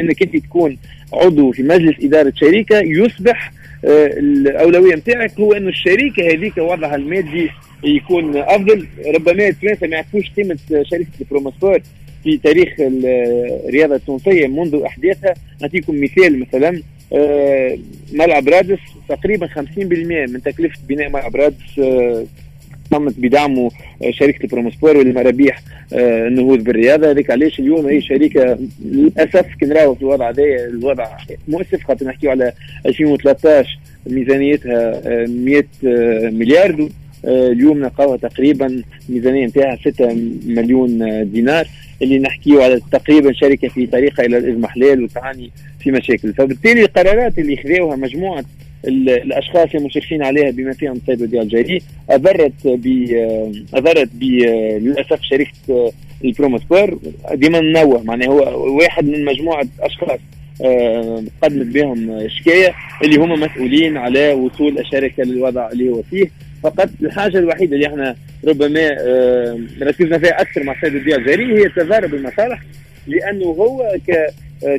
إنك أنت تكون عضو في مجلس إدارة شركة يصبح آه، الأولوية نتاعك هو إنه الشركة هذيك وضعها المادي يكون أفضل. ربما التوانسه ما يعرفوش قيمة شركه ال Promosport في تاريخ الرياضه التونسية منذ إحداثها. نعطيكم مثال مثلا آه، ملعب رادس تقريبا 50% من تكلفة بناء ملعب رادس آه، تمت بدعمه آه، شركة ال Promosport واللي مرابيح النهوض بالرياضة. هذيك علاش اليوم هي شركة للأسف كي نراو في الوضع هذا الوضع مؤسف خاطر نحكيو على 2013 ميزانيتها 100 مليار. اليوم نلقاوها تقريبا ميزانية نتاعها 6 مليون دينار اللي نحكيه على تقريبا شركة في طريقها إلى الاضمحلال وتعاني في مشاكل. فبالتالي القرارات اللي خذوها مجموعة الأشخاص المشرفين عليها بما فيهم السيد وديع الجاري اضرت ب اضرت ب للأسف شركة البروموسبور ديما ننوه معناه هو واحد من مجموعة أشخاص آه، قدمت بهم شكاية اللي هم مسؤولين على وصول الشركة للوضع اللي هو فيه. فقط الحاجة الوحيدة اللي إحنا ربما ركزنا فيها أكثر مع السيد الديال الجزائري هي تضارب المصالح لأنه هو ك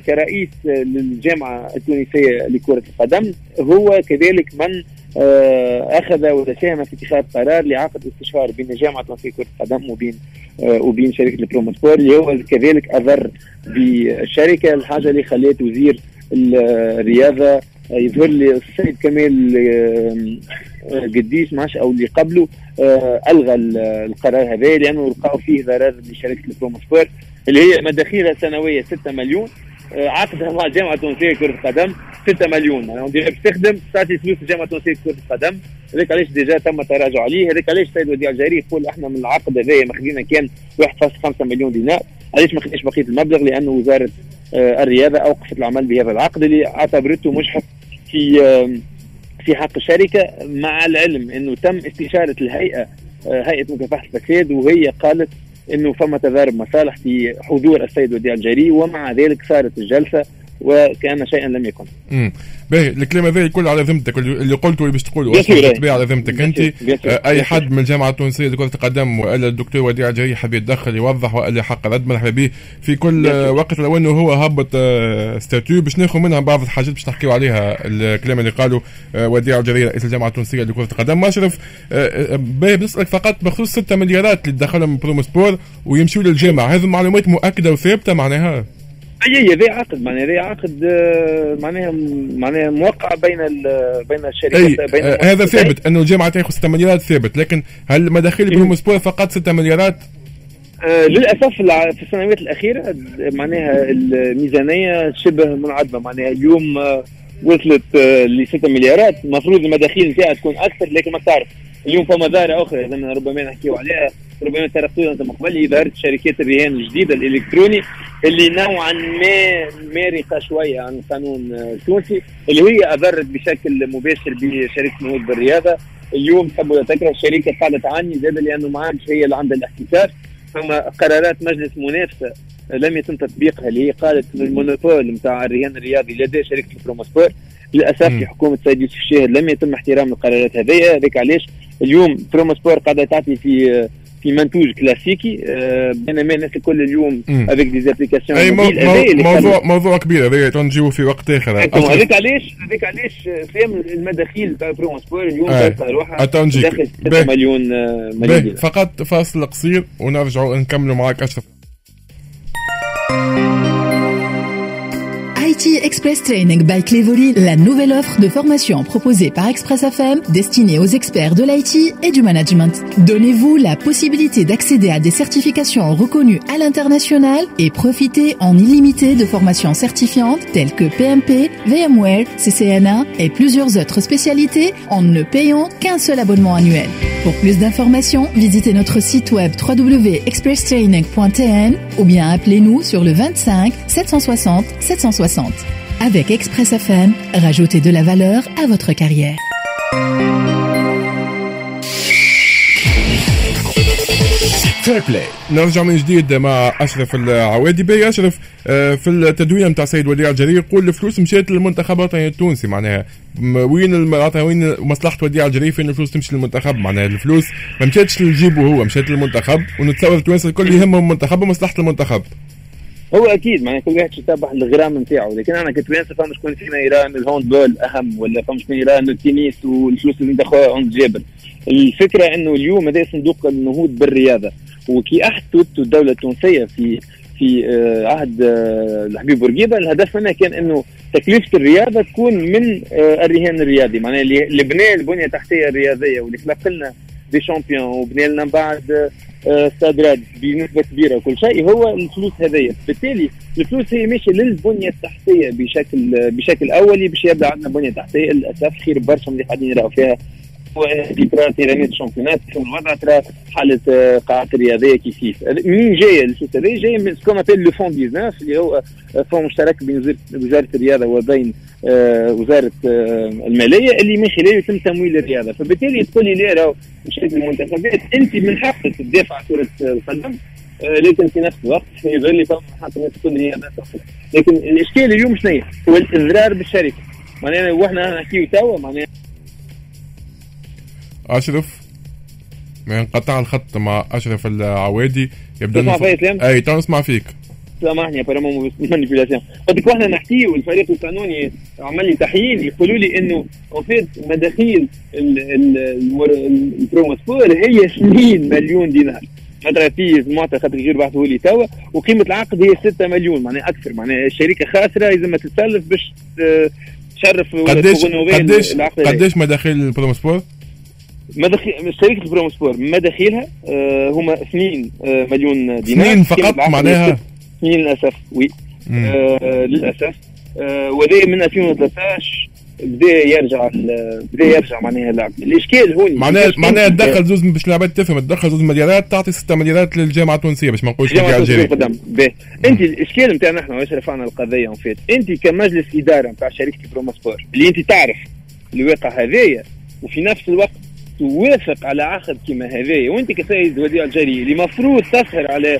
كرئيس للجامعة التونسية لكرة القدم هو كذلك من آه، أخذ وساهم في اتخاذ قرار لعقد استشهار بين جامعة التونسيه لكرة القدم وبين آه، وبين شركة البروموسبور اللي هو كذلك اضر بالشركة الحاجة اللي خلت وزير الرياضة يظهر لي السيد كمال آه، قديش ماش أو اللي قبله ألغى القرار هذا لأنه لقاو فيه ضرر لشركة ال Promosport اللي هي مداخيلها سنوية 6 مليون. آه، عقدها مع الجامعة التونسيه لكره القدم 6 مليون. يعني باش تخدم تعطي فلوس الجامعة التونسيه لكره القدم. هذاك علاش déjà تم التراجع عليه. هذاك علاش السيد وديع الجزائري يقول إحنا من العقد هذايا ماخذين كان 1.5 مليون دينار. علاش ما خدناش بقية المبلغ؟ لأنه وزارة آه، الرياضة أوقفت العمل بهذا العقد اللي اعتبرته مجحف في في حق الشركة مع العلم إنه تم استشارة الهيئة آه، هيئة مكافحة الفساد وهي قالت إنه فما تضارب مصالح في حضور السيد وديع الجاري ومع ذلك صارت الجلسة وكأن شيئا لم يكن. امم باهي الكلام هذا الكل على ذمتك اللي قلته اللي باش تقوله. أصلا على ذمتك أنت. أي حد من الجامعة التونسية لكرة القدم والا الدكتور وديع الجري حاب يتدخل يوضح والا حق رد مرحبا به في كل وقت لو إنه هو هبط statut باش ناخذ منها بعض الحاجات باش نحكيو عليها. الكلام اللي قاله آه، وديع الجري رئيس الجامعة التونسية لكرة القدم. مشرف آه، آه، باهي بنسألك فقط بخصوص 6 مليارات اللي دخلهم Promosport ويمشوا للجامعة. هذه معلومات مؤكدة وثابتة معناها؟ أي ذي عقد معناها ذي عقد آه، معناها معناها موقع بين بين الشركات بين آه هذا ثابت أنه الجامعة تاخذ 6 مليارات ثابت لكن هل مداخيل Promosport فقط 6 مليارات؟ آه للأسف في السنوات الأخيرة معناها الميزانية شبه منعدمة معناها اليوم آه وصلت آه ل 6 مليارات. المفروض المداخيل نتاعها تكون أكثر لكن ما تعرف اليوم فما ظاهرة أخرى ربما نحكيو عليها. ربما ترقينا أنت قبل ظهرت شركات الرهان الجديدة الإلكتروني اللي نوعا ما مارقه شوية عن القانون التونسي اللي هي أضرت بشكل مباشر بشركة نهوض بالرياضة. اليوم تحب ولا تكره الشركة قاعدة تعاني زاد لأنه ما عادش هي اللي عندها الاحتكار ثم قرارات مجلس منافسة لم يتم تطبيقها اللي هي قالت ال monopole نتاع الرهان الرياضي لدى شركة البروموسبور للأسف في حكومة السيد يوسف الشاهد لم يتم احترام القرارات هذه. هذاك علاش؟ اليوم بروموسبور قاعدة تعطي في في منتوج كلاسيكي بينما الناس الكل اليوم avec des applications أي موضوع موضوع كبير هذا تو نجيو في وقت آخر. هذاك علاش هذاك علاش فهم المداخيل تاع برون سبور اليوم تلقى روحها داخل 6 مليون آه، مليون فقط فاصل قصير ونرجعوا نكملوا معك أشرف. Thank you. Express Training by Clevory, la nouvelle offre de formation proposée par Express FM destinée aux experts de l'IT et du management. Donnez-vous la possibilité d'accéder à des certifications reconnues à l'international et profitez en illimité de formations certifiantes telles que PMP, VMware, CCNA et plusieurs autres spécialités en ne payant qu'un seul abonnement annuel. Pour plus d'informations, visitez notre site web www.expresstraining.tn ou bien appelez-nous sur le 25 760 760. Avec Express FM, rajoutez de la valeur à votre carrière. فير بلاي نرجع من جديد مع أشرف العوادي. باهي أشرف آه، في التدوين نتاع سيد وديع الجرير يقول الفلوس مشات للمنتخب الوطني التونسي معناها وين وين مصلحة وديع الجرير؟ فين الفلوس تمشي للمنتخب؟ معناها الفلوس ما مشاتش لجيبه هو مشات للمنتخب ونتصور التوانسة الكل يهمهم المنتخب ومصلحة المنتخب. هو أكيد معناها كل واحد يتابع الغرام نتاعو. لكن أنا كتوانسه فما شكون فينا يرى ان الهوند بول أهم ولا فما شكون يرى ان التنس والفلوس اللي دخلوها عند جابر. الفكرة إنه اليوم هذا صندوق النهوض بالرياضة. وكي احدثت الدولة التونسية في في آه، عهد آه، الحبيب بورقيبة الهدف منها كان إنه تكلفة الرياضة تكون من آه، الرهان الرياضي. معناها اللي بنى البنية التحتية الرياضية واللي خلق لنا دي شامبيون وبنى لنا بعد استاد بنسبه كبيره وكل شيء هو الفلوس هذيا بالتالي الفلوس هي ماشيه للبنية التحتية بشكل بشكل أولي باش يبدأ عندنا بنية تحتية. للأسف خير برشا اللي قاعدين يراو فيها. ترى تيرانيت الشامبيونات الوضع ترى حالة آه، قاعات الرياضيه كيف كيف مين جاية الفلوس هذه جاية من سكون ابيل لو فون 19 اللي هو آه، فون مشترك بين وزارة الرياضة وبين وزارة المالية اللي من خلاله يتم تمويل الرياضة. فبالتالي تقول لي لا راهو مش المنتخبات. أنت من حقك تدافع كرة القدم لكن في نفس الوقت يظل لي فما حق الناس تقول لي لكن الإشكال اليوم شنو هو الاضرار بالشركة. معناها وإحنا نحكيو توا معناها أشرف ما انقطع الخط مع أشرف العوادي يبدأ تسمع فيا أي تو نسمع فيك. سامحني apparemment manipulation قلت لك إحنا نحكيو الفريق القانوني عمل لي تحيين يقولوا لي انه en مداخيل البروموسبور هي 2 مليون دينار خاطر في معطى خاطر غير بعثوا لي توا وقيمه العقد هي 6 مليون معناها أكثر معناها الشركة خاسره لازم تتسلف باش تشرف قديش قديش قديش مداخيل البروموسبور؟ مداخيل شركه البروموسبور مداخيلها آه هما 2 آه مليون دينار 2 فقط معناها للأسف oui. آه للأسف. آه وهذا من 2013 بدا يرجع بدا يرجع معناها اللعب. الإشكال هون معناها معناها تدخل زوز باش لعبات تفهم تدخل زوز مليارات تعطي 6 مليارات للجامعة التونسية باش ما نقولش الجامعة التونسية أنت الإشكال نتاعنا إحنا واش رفعنا القضية فات. أنت كمجلس إدارة نتاع شركة بروموسبور اللي أنت تعرف الواقع هذايا وفي نفس الوقت توافق على عقد كما هذايا. وأنت كسيد وديع الجريء اللي مفروض تسهر على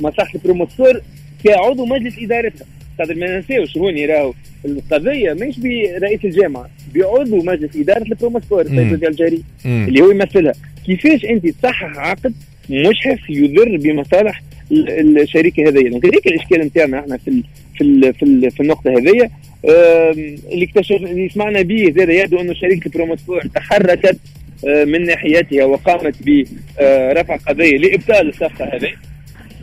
مصلحه البروموسبور كعضو مجلس إدارتها. خاطر ما ننساوش هوني راهو. القضية مش برئيس الجامعة بعضو مجلس إدارة البروموسبور السيد الجريء اللي هو يمثلها. كيفاش أنت تصحح عقد مجحف يضر بمصالح الشركة هذه donc هذيك الإشكال نتاعنا إحنا في ال في ال في, ال في النقطة هذه اللي اكتشف اللي سمعنا به زاد يبدو أنه شركه البروموسبور تحركت آه، من ناحيتها وقامت برفع قضية لإبطال الصفقة هذه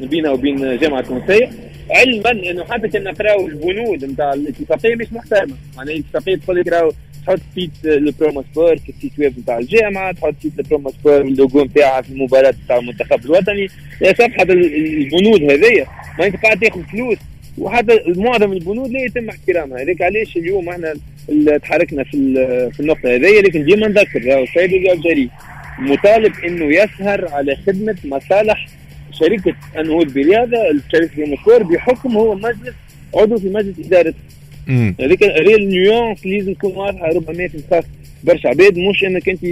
بينها وبين جامعة تونسية. علما إنه حتى كنا نقراو البنود نتاع الاتفاقية مش محترمة. معناها الاتفاقية تقول لك راهو تحط site البروموسبور في ال site web نتاع الجامعة تحط site البروموسبور اللوجو نتاعها في المباراة نتاع المنتخب الوطني. صفحه البنود هذيا. ما أنت قاعد تاخذ فلوس. وحتى معظم البنود لا يتم احترامها. هذيك علاش اليوم إحنا تحركنا في في النقطة هذه لكن ديما نذكر السيد الجزائري مطالب إنه يسهر على خدمة مصالح شركة انهود برياضه شركه المشوار بحكم هو مجلس عضو في مجلس إدارة. هذيك ريل نيونس لازم تكون واضحة ربما في خاص برشا عباد مش إنك أنت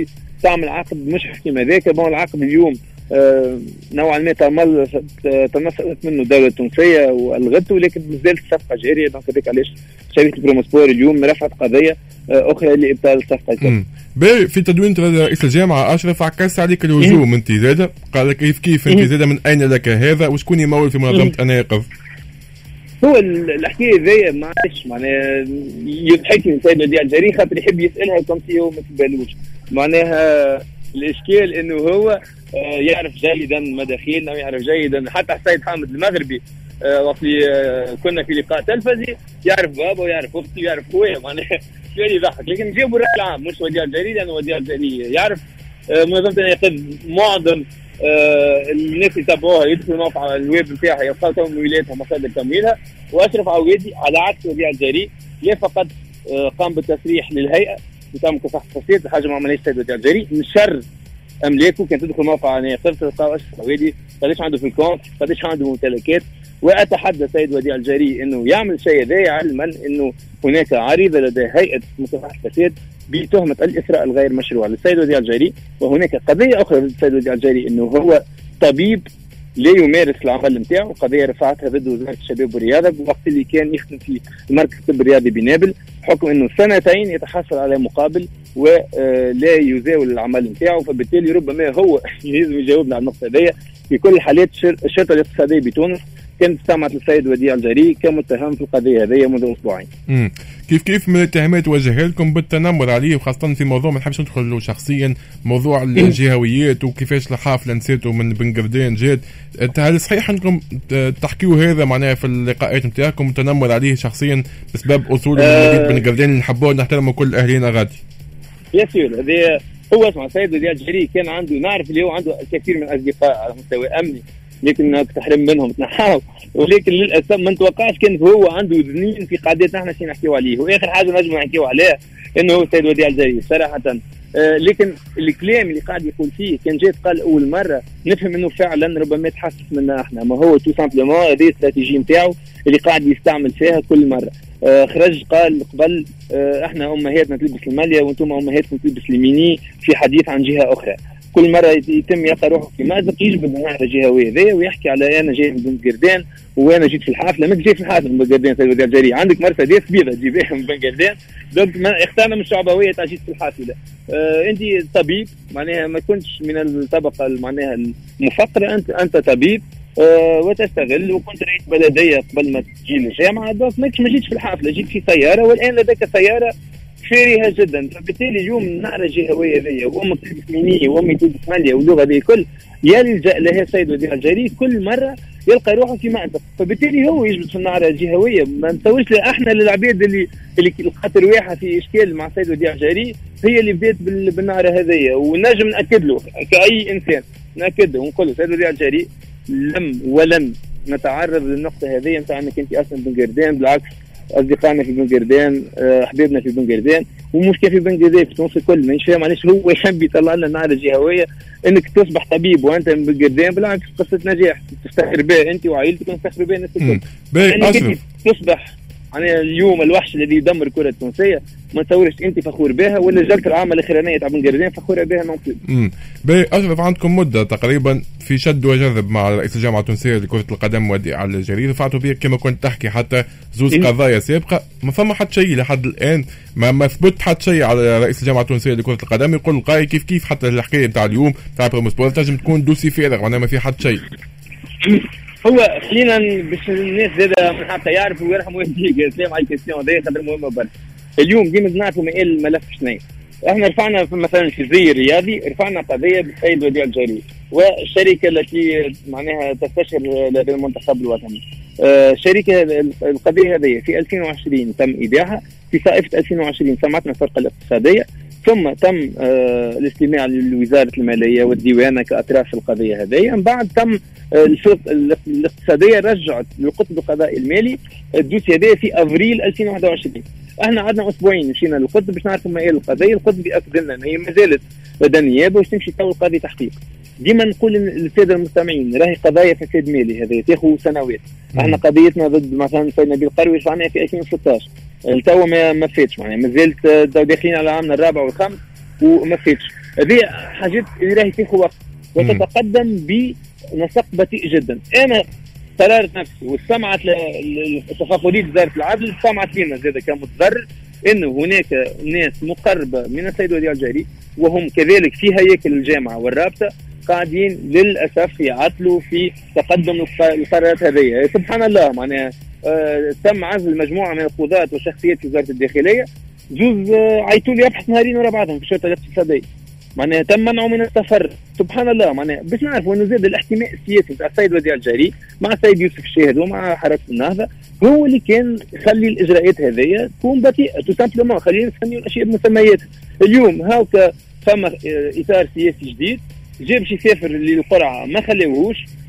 تعمل عقد مش حكيم هذاك. bon العقد اليوم آه نوعا ما تنصلت منه الدولة التونسية والغته ولكن مازالت الصفقة جارية. donc هذاك علاش شركة بروموسبور اليوم رفعت قضية آه أخرى لإبطال الصفقة باهي في تدوين رئيس الجامعة أشرف عكس عليك الهجوم انت زاد قال لك كيف كيف انت زاد من أين لك هذا؟ وشكون يمول في منظمة أنا يقظ هو الحكاية ذي معلش معناها يضحكني السيد وديع الجري خاطر يحب يسألها كم هو ما تبالوش. معناها الإشكال إنه هو آه، يعرف جيدا مداخيلنا ويعرف جيدا. حتى السيد حامد المغربي آه، وقت آه، كنا في لقاء تلفزي يعرف بابا ويعرف أختي ويعرف خويا. معناها شوية يضحك لكن جابوا الراي العام مش وديع الجري لأنه وديع الجري يعرف منظمة ياخذ معظم الناس يتابعوها يدخلوا موقع الويب نتاعها يلقاو تمويلاتها مصادر تمويلها وأشرف عويدي على عكس وديع الجري لا فقط قام بالتصريح للهيئة بتاع مكافحه الفساد حاجة ما عملهاش وديع الجري من شر أملاكه كان تدخل موقع يعني قصه تلقى أشرف عويدي قديش عنده في ال compte قديش عنده ممتلكات واتحدى سيد وديع الجري إنه يعمل شيء ذا علما إنه هناك عريضة لدى هيئة مكافحه الفساد بتهمة الاثراء الغير مشروع للسيد وديع الجري. وهناك قضية أخرى للسيد وديع الجري إنه هو طبيب لا يمارس العمل نتاعو. قضية رفعتها ضد وزارة الشباب والرياضة وقت اللي كان يخدم في المركز الطب الرياضي بنابل. بحكم إنه سنتين يتحصل على مقابل ولا يزاول العمل نتاعو فبالتالي ربما هو لازم يجاوبنا على النقطة هذه في كل الحالات الشرطة الاقتصادية بتونس كانت استمعت للسيد وديع الجري كمتهم في القضية هذه منذ أسبوعين. كيف كيف من الاتهامات وجهها لكم بالتنمر عليه وخاصة في موضوع ما نحبش ندخل له شخصيا موضوع الجهويات وكيفاش الحافله نسيتو من بن قردان جات. هل صحيح أنكم تحكيوا هذا معناها في اللقاءات نتاعكم التنمر عليه شخصيا بسبب أصوله أه من اللي نحبوه نحترموا كل اهالينا غادي. يا سيدي هذه هو اسمع سيد وديع الجري كان عنده نعرف اللي هو عنده الكثير من الأصدقاء على مستوى أمني لكن تحرم منهم تنحاو ولكن للأسف ما نتوقعش كان هو عنده ذنين في قاعدتنا إحنا شي نحكيو عليه. وآخر حاجة نجم نحكيو عليها إنه هو السيد وديع الجريء صراحة. آه لكن الكلام اللي قاعد يقول فيه كان جات قال أول مرة نفهم إنه فعلا ربما تحسس منا إحنا. ما هو تو simplement هذه الاستراتيجية نتاعو اللي قاعد يستعمل فيها كل مرة. خرج قال قبل آه إحنا امهاتنا تلبس الملية وأنتم امهاتكم تلبس الميني في حديث عن جهة أخرى. كل مرة يتم يلقى روحه في مأزق يجبد النعرة الجهويه ذي ويحكي على أنا جاي من بن قردان وأنا جيت في الحافلة. ما جاي في الحافله من بن قردان عندك مرسيدس بيضة تجيبها من بن قردان donc من الشعبوية تاع جيت في الحافلة. آه أنت طبيب معناها ما كنتش من الطبقة معناها المفقرة انت أنت طبيب. آه وتستغل. وكنت رئيس بلدية قبل ما تجي للجامعة. donc ما جيتش في الحافلة. جيت في سيارة. والآن لديك سيارة فارهه جدا. فبالتالي اليوم النعرة الجهوية ذي وامك تونسينيه وامي تونسماليه واللغة ذي كل يلجأ لها السيد وديع الجريء كل مرة يلقى روحه في مأزق فبالتالي هو يجلس في النعرة الجهوية. ما نسويش إحنا للعباد اللي اللي لقات رواحها في إشكال مع السيد وزير الجزائري هي اللي بدات بالنعرة هذيا ونجم نأكد له كأي إنسان نأكد له ونقول له السيد وزير الجزائري لم ولن نتعرض للنقطة هذه. نتاع أنك أنت أصلا بن قردان بالعكس أصدقائنا في بن قردان احبابنا في بن قردان ومشكله في بن قردان في تونس الكل. مانيش فاهم علاش هو يحب يطلع لنا النار الجهوية إنك تصبح طبيب وأنت من بن قردان بالعكس قصة نجاح. تفتخر بها أنت وعائلتك ونفتخر بها الناس الكل. يعني تصبح يعني اليوم الوحش الذي يدمر الكرة التونسية ما تصورش انت فخور بها ولا الجلسه العامه الاخرانيه تاع بن قردان فخورة بها نون بلو. اشرف عندكم مدة تقريبا في شد وجذب مع رئيس الجامعة التونسية لكرة القدم وديع الجريء. رفعتوا بها كما كنت تحكي حتى زوز إيه؟ قضايا سابقة ما فما حتى شيء لحد الآن. ما ما ثبت حتى شيء على رئيس الجامعة التونسية لكرة القدم. يقول القائل كيف كيف حتى الحكاية تاع اليوم تاع بروموسبور تنجم تكون dossier فارغ معناها ما في حتى شيء. هو خلينا باش الناس زاد حتى يعرفوا ويرحموا والديك سلام على الكيستيون هذه خاطر مهمة برشا. اليوم ديما نعرفوا مقال الملف شنو إحنا رفعنا مثلا في الزي الرياضي رفعنا قضية بالسيد وديع الجاري والشركة التي معناها تستشر لدى المنتخب الوطني. آه شركة القضية هذه في 2020 تم إيداعها في صائفه 2020 سمعتنا الفرقة الاقتصادية. ثم تم آه الاستماع لوزارة المالية والديوانة كأطراف القضية هذه. من بعد تم آه الاقتصادية رجعت للقطب القضائي المالي. ال dossier هذا في أفريل 2021 إحنا عندنا أسبوعين مشينا للقطب باش نعرفوا ما هي القضية. القطب ياكد لنا ان هي ما زالت لدى النيابه باش تمشي تو القاضي تحقيق. ديما نقول للسادة المستمعين راهي قضايا فساد مالي هذه تاخذ سنوات. إحنا قضيتنا ضد مثلا سيد نبيل قروي رفعناها في 2016 تو ما ما فاتش معناها ما زلت داخلين على عامنا الرابع والخامس وما فاتش. هذه حاجات اللي راهي تاخذ وقت وتتقدم بنسق بطيء جدا. أنا قررت نفسي واستمعت لتفاقدية وزارة العدل استمعت لنا زاد كمتضرر إنه هناك ناس مقربة من السيد وديع الجاري وهم كذلك في هياكل الجامعة والرابطة قاعدين للأسف يعطلوا في تقدم القرارات هذه سبحان الله معناها آه تم عزل مجموعة من القضاة وشخصيات وزارة الداخلية. زوز آه عيطوا لي يبحث نهارين ورا بعضهم في الشرطه الاقتصادية. معناها تم منعه من السفر. سبحان الله معناها باش نعرفوا انه زاد الاحتماء السياسي تاع السيد وديع الجاري مع السيد يوسف الشاهد ومع حركه النهضة هو اللي كان يخلي الإجراءات هذه تكون بطيئة. تو simplement خلينا نسميو الأشياء بمسمياتها. اليوم هاوكا فما إطار سياسي جديد جا باش يسافر للقرعه ما خلاوهوش آه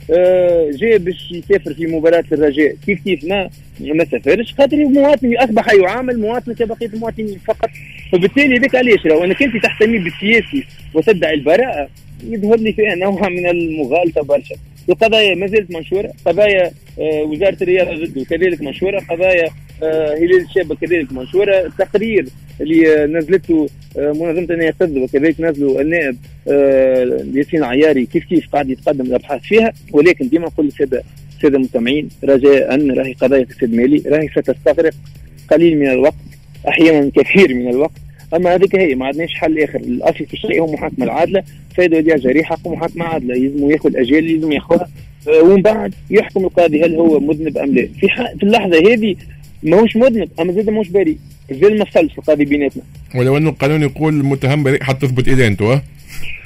جاء باش يسافر في مباراة الرجاء. كيف كيف؟ ما ما سافرش. خاطر مواطن اصبح يعامل مواطن كبقية المواطنين فقط. فبالتالي ذاك علاش؟ لو أنك أنت تحتمي بالسياسي وتدعي البراءة يظهر لي فيها نوع من المغالطة برشا القضايا ما زالت منشورة. قضايا آه وزارة الرياضة ضده كذلك منشورة. قضايا آه هلال الشابة كذلك منشورة. التقرير اللي نزلته آه منظمة النيقظ وكذلك نزلوا النائب آه ياسين عياري كيف كيف قاعد يتقدم الأبحاث فيها. ولكن ديما نقول للسادة الساده المستمعين رجاء راهي قضايا فساد مالي راهي ستستغرق قليل من الوقت أحيانا كثير من الوقت. أما هذيك هي ما عندناش حل آخر. الأصل في الشيء هو محاكمة العادلة سيد وديع جريح حقه محاكمة عادلة. لازم ياخذ اجال لازم ياخذها. ومن بعد يحكم القاضي هل هو مذنب أم لا. في, في اللحظة هذه ماهوش مذنب أما زاد ماهوش بريء. زاد ما فصلش القاضي بيناتنا. ولو انه القانون يقول المتهم بريء حتى تثبت ادانته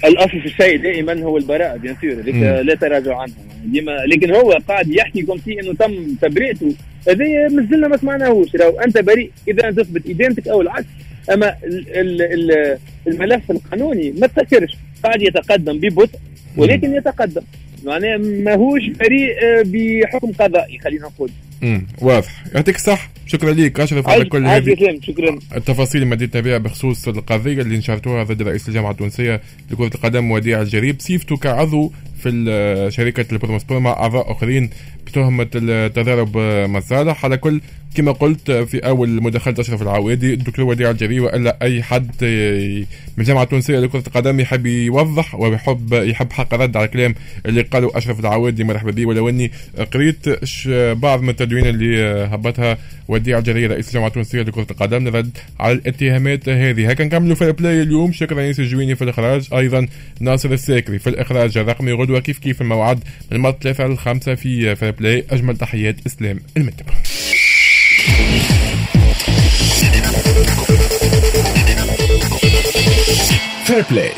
الأصل في الشيء دائما هو البراءة بيان سور. لا تراجع عنها. ديما لكن هو قاعد يحكي كم في إنه تم تبرئته هذا مازلنا ما سمعناهوش. لو أنت بريء إذا تثبت ادانتك أو العكس. أما ال ال الملف القانوني ما تفكرش قاعد يتقدم ببطء ولكن يتقدم. معناه ماهوش بريء بحكم قضائي خلينا نقول. امم واضح. يعطيك الصح شكرا لك. أشرف على كل هذه شكرا. التفاصيل اللي مديتنا بها بخصوص القضية اللي نشرتوها ضد رئيس الجامعة التونسية لكرة القدم وديع الجريء. بصفته كعضو في شركة البروموسبور مع أعضاء آخرين بتهمة التضارب مصالح. على كل كما قلت في أول مداخلة أشرف العوادي الدكتور وديع الجري وإلا أي حد من الجامعة التونسية لكرة القدم يحب يوضح ويحب يحب حق رد على الكلام اللي قاله أشرف العوادي مرحبا به ولو أني قريت بعض من التدوين اللي هبطها وديع الجري رئيس الجامعة التونسية لكرة القدم لرد على الاتهامات هذه. هكا نكملوا في ال play اليوم. شكرا ياسر الجويني في الإخراج. أيضا ناصر الساكري في الإخراج. الرقمي غدوة. كيف كيف الموعد؟ من المرة 3 ل 5 في في البلاي أجمل تحيات. إسلام المتبع Fair play.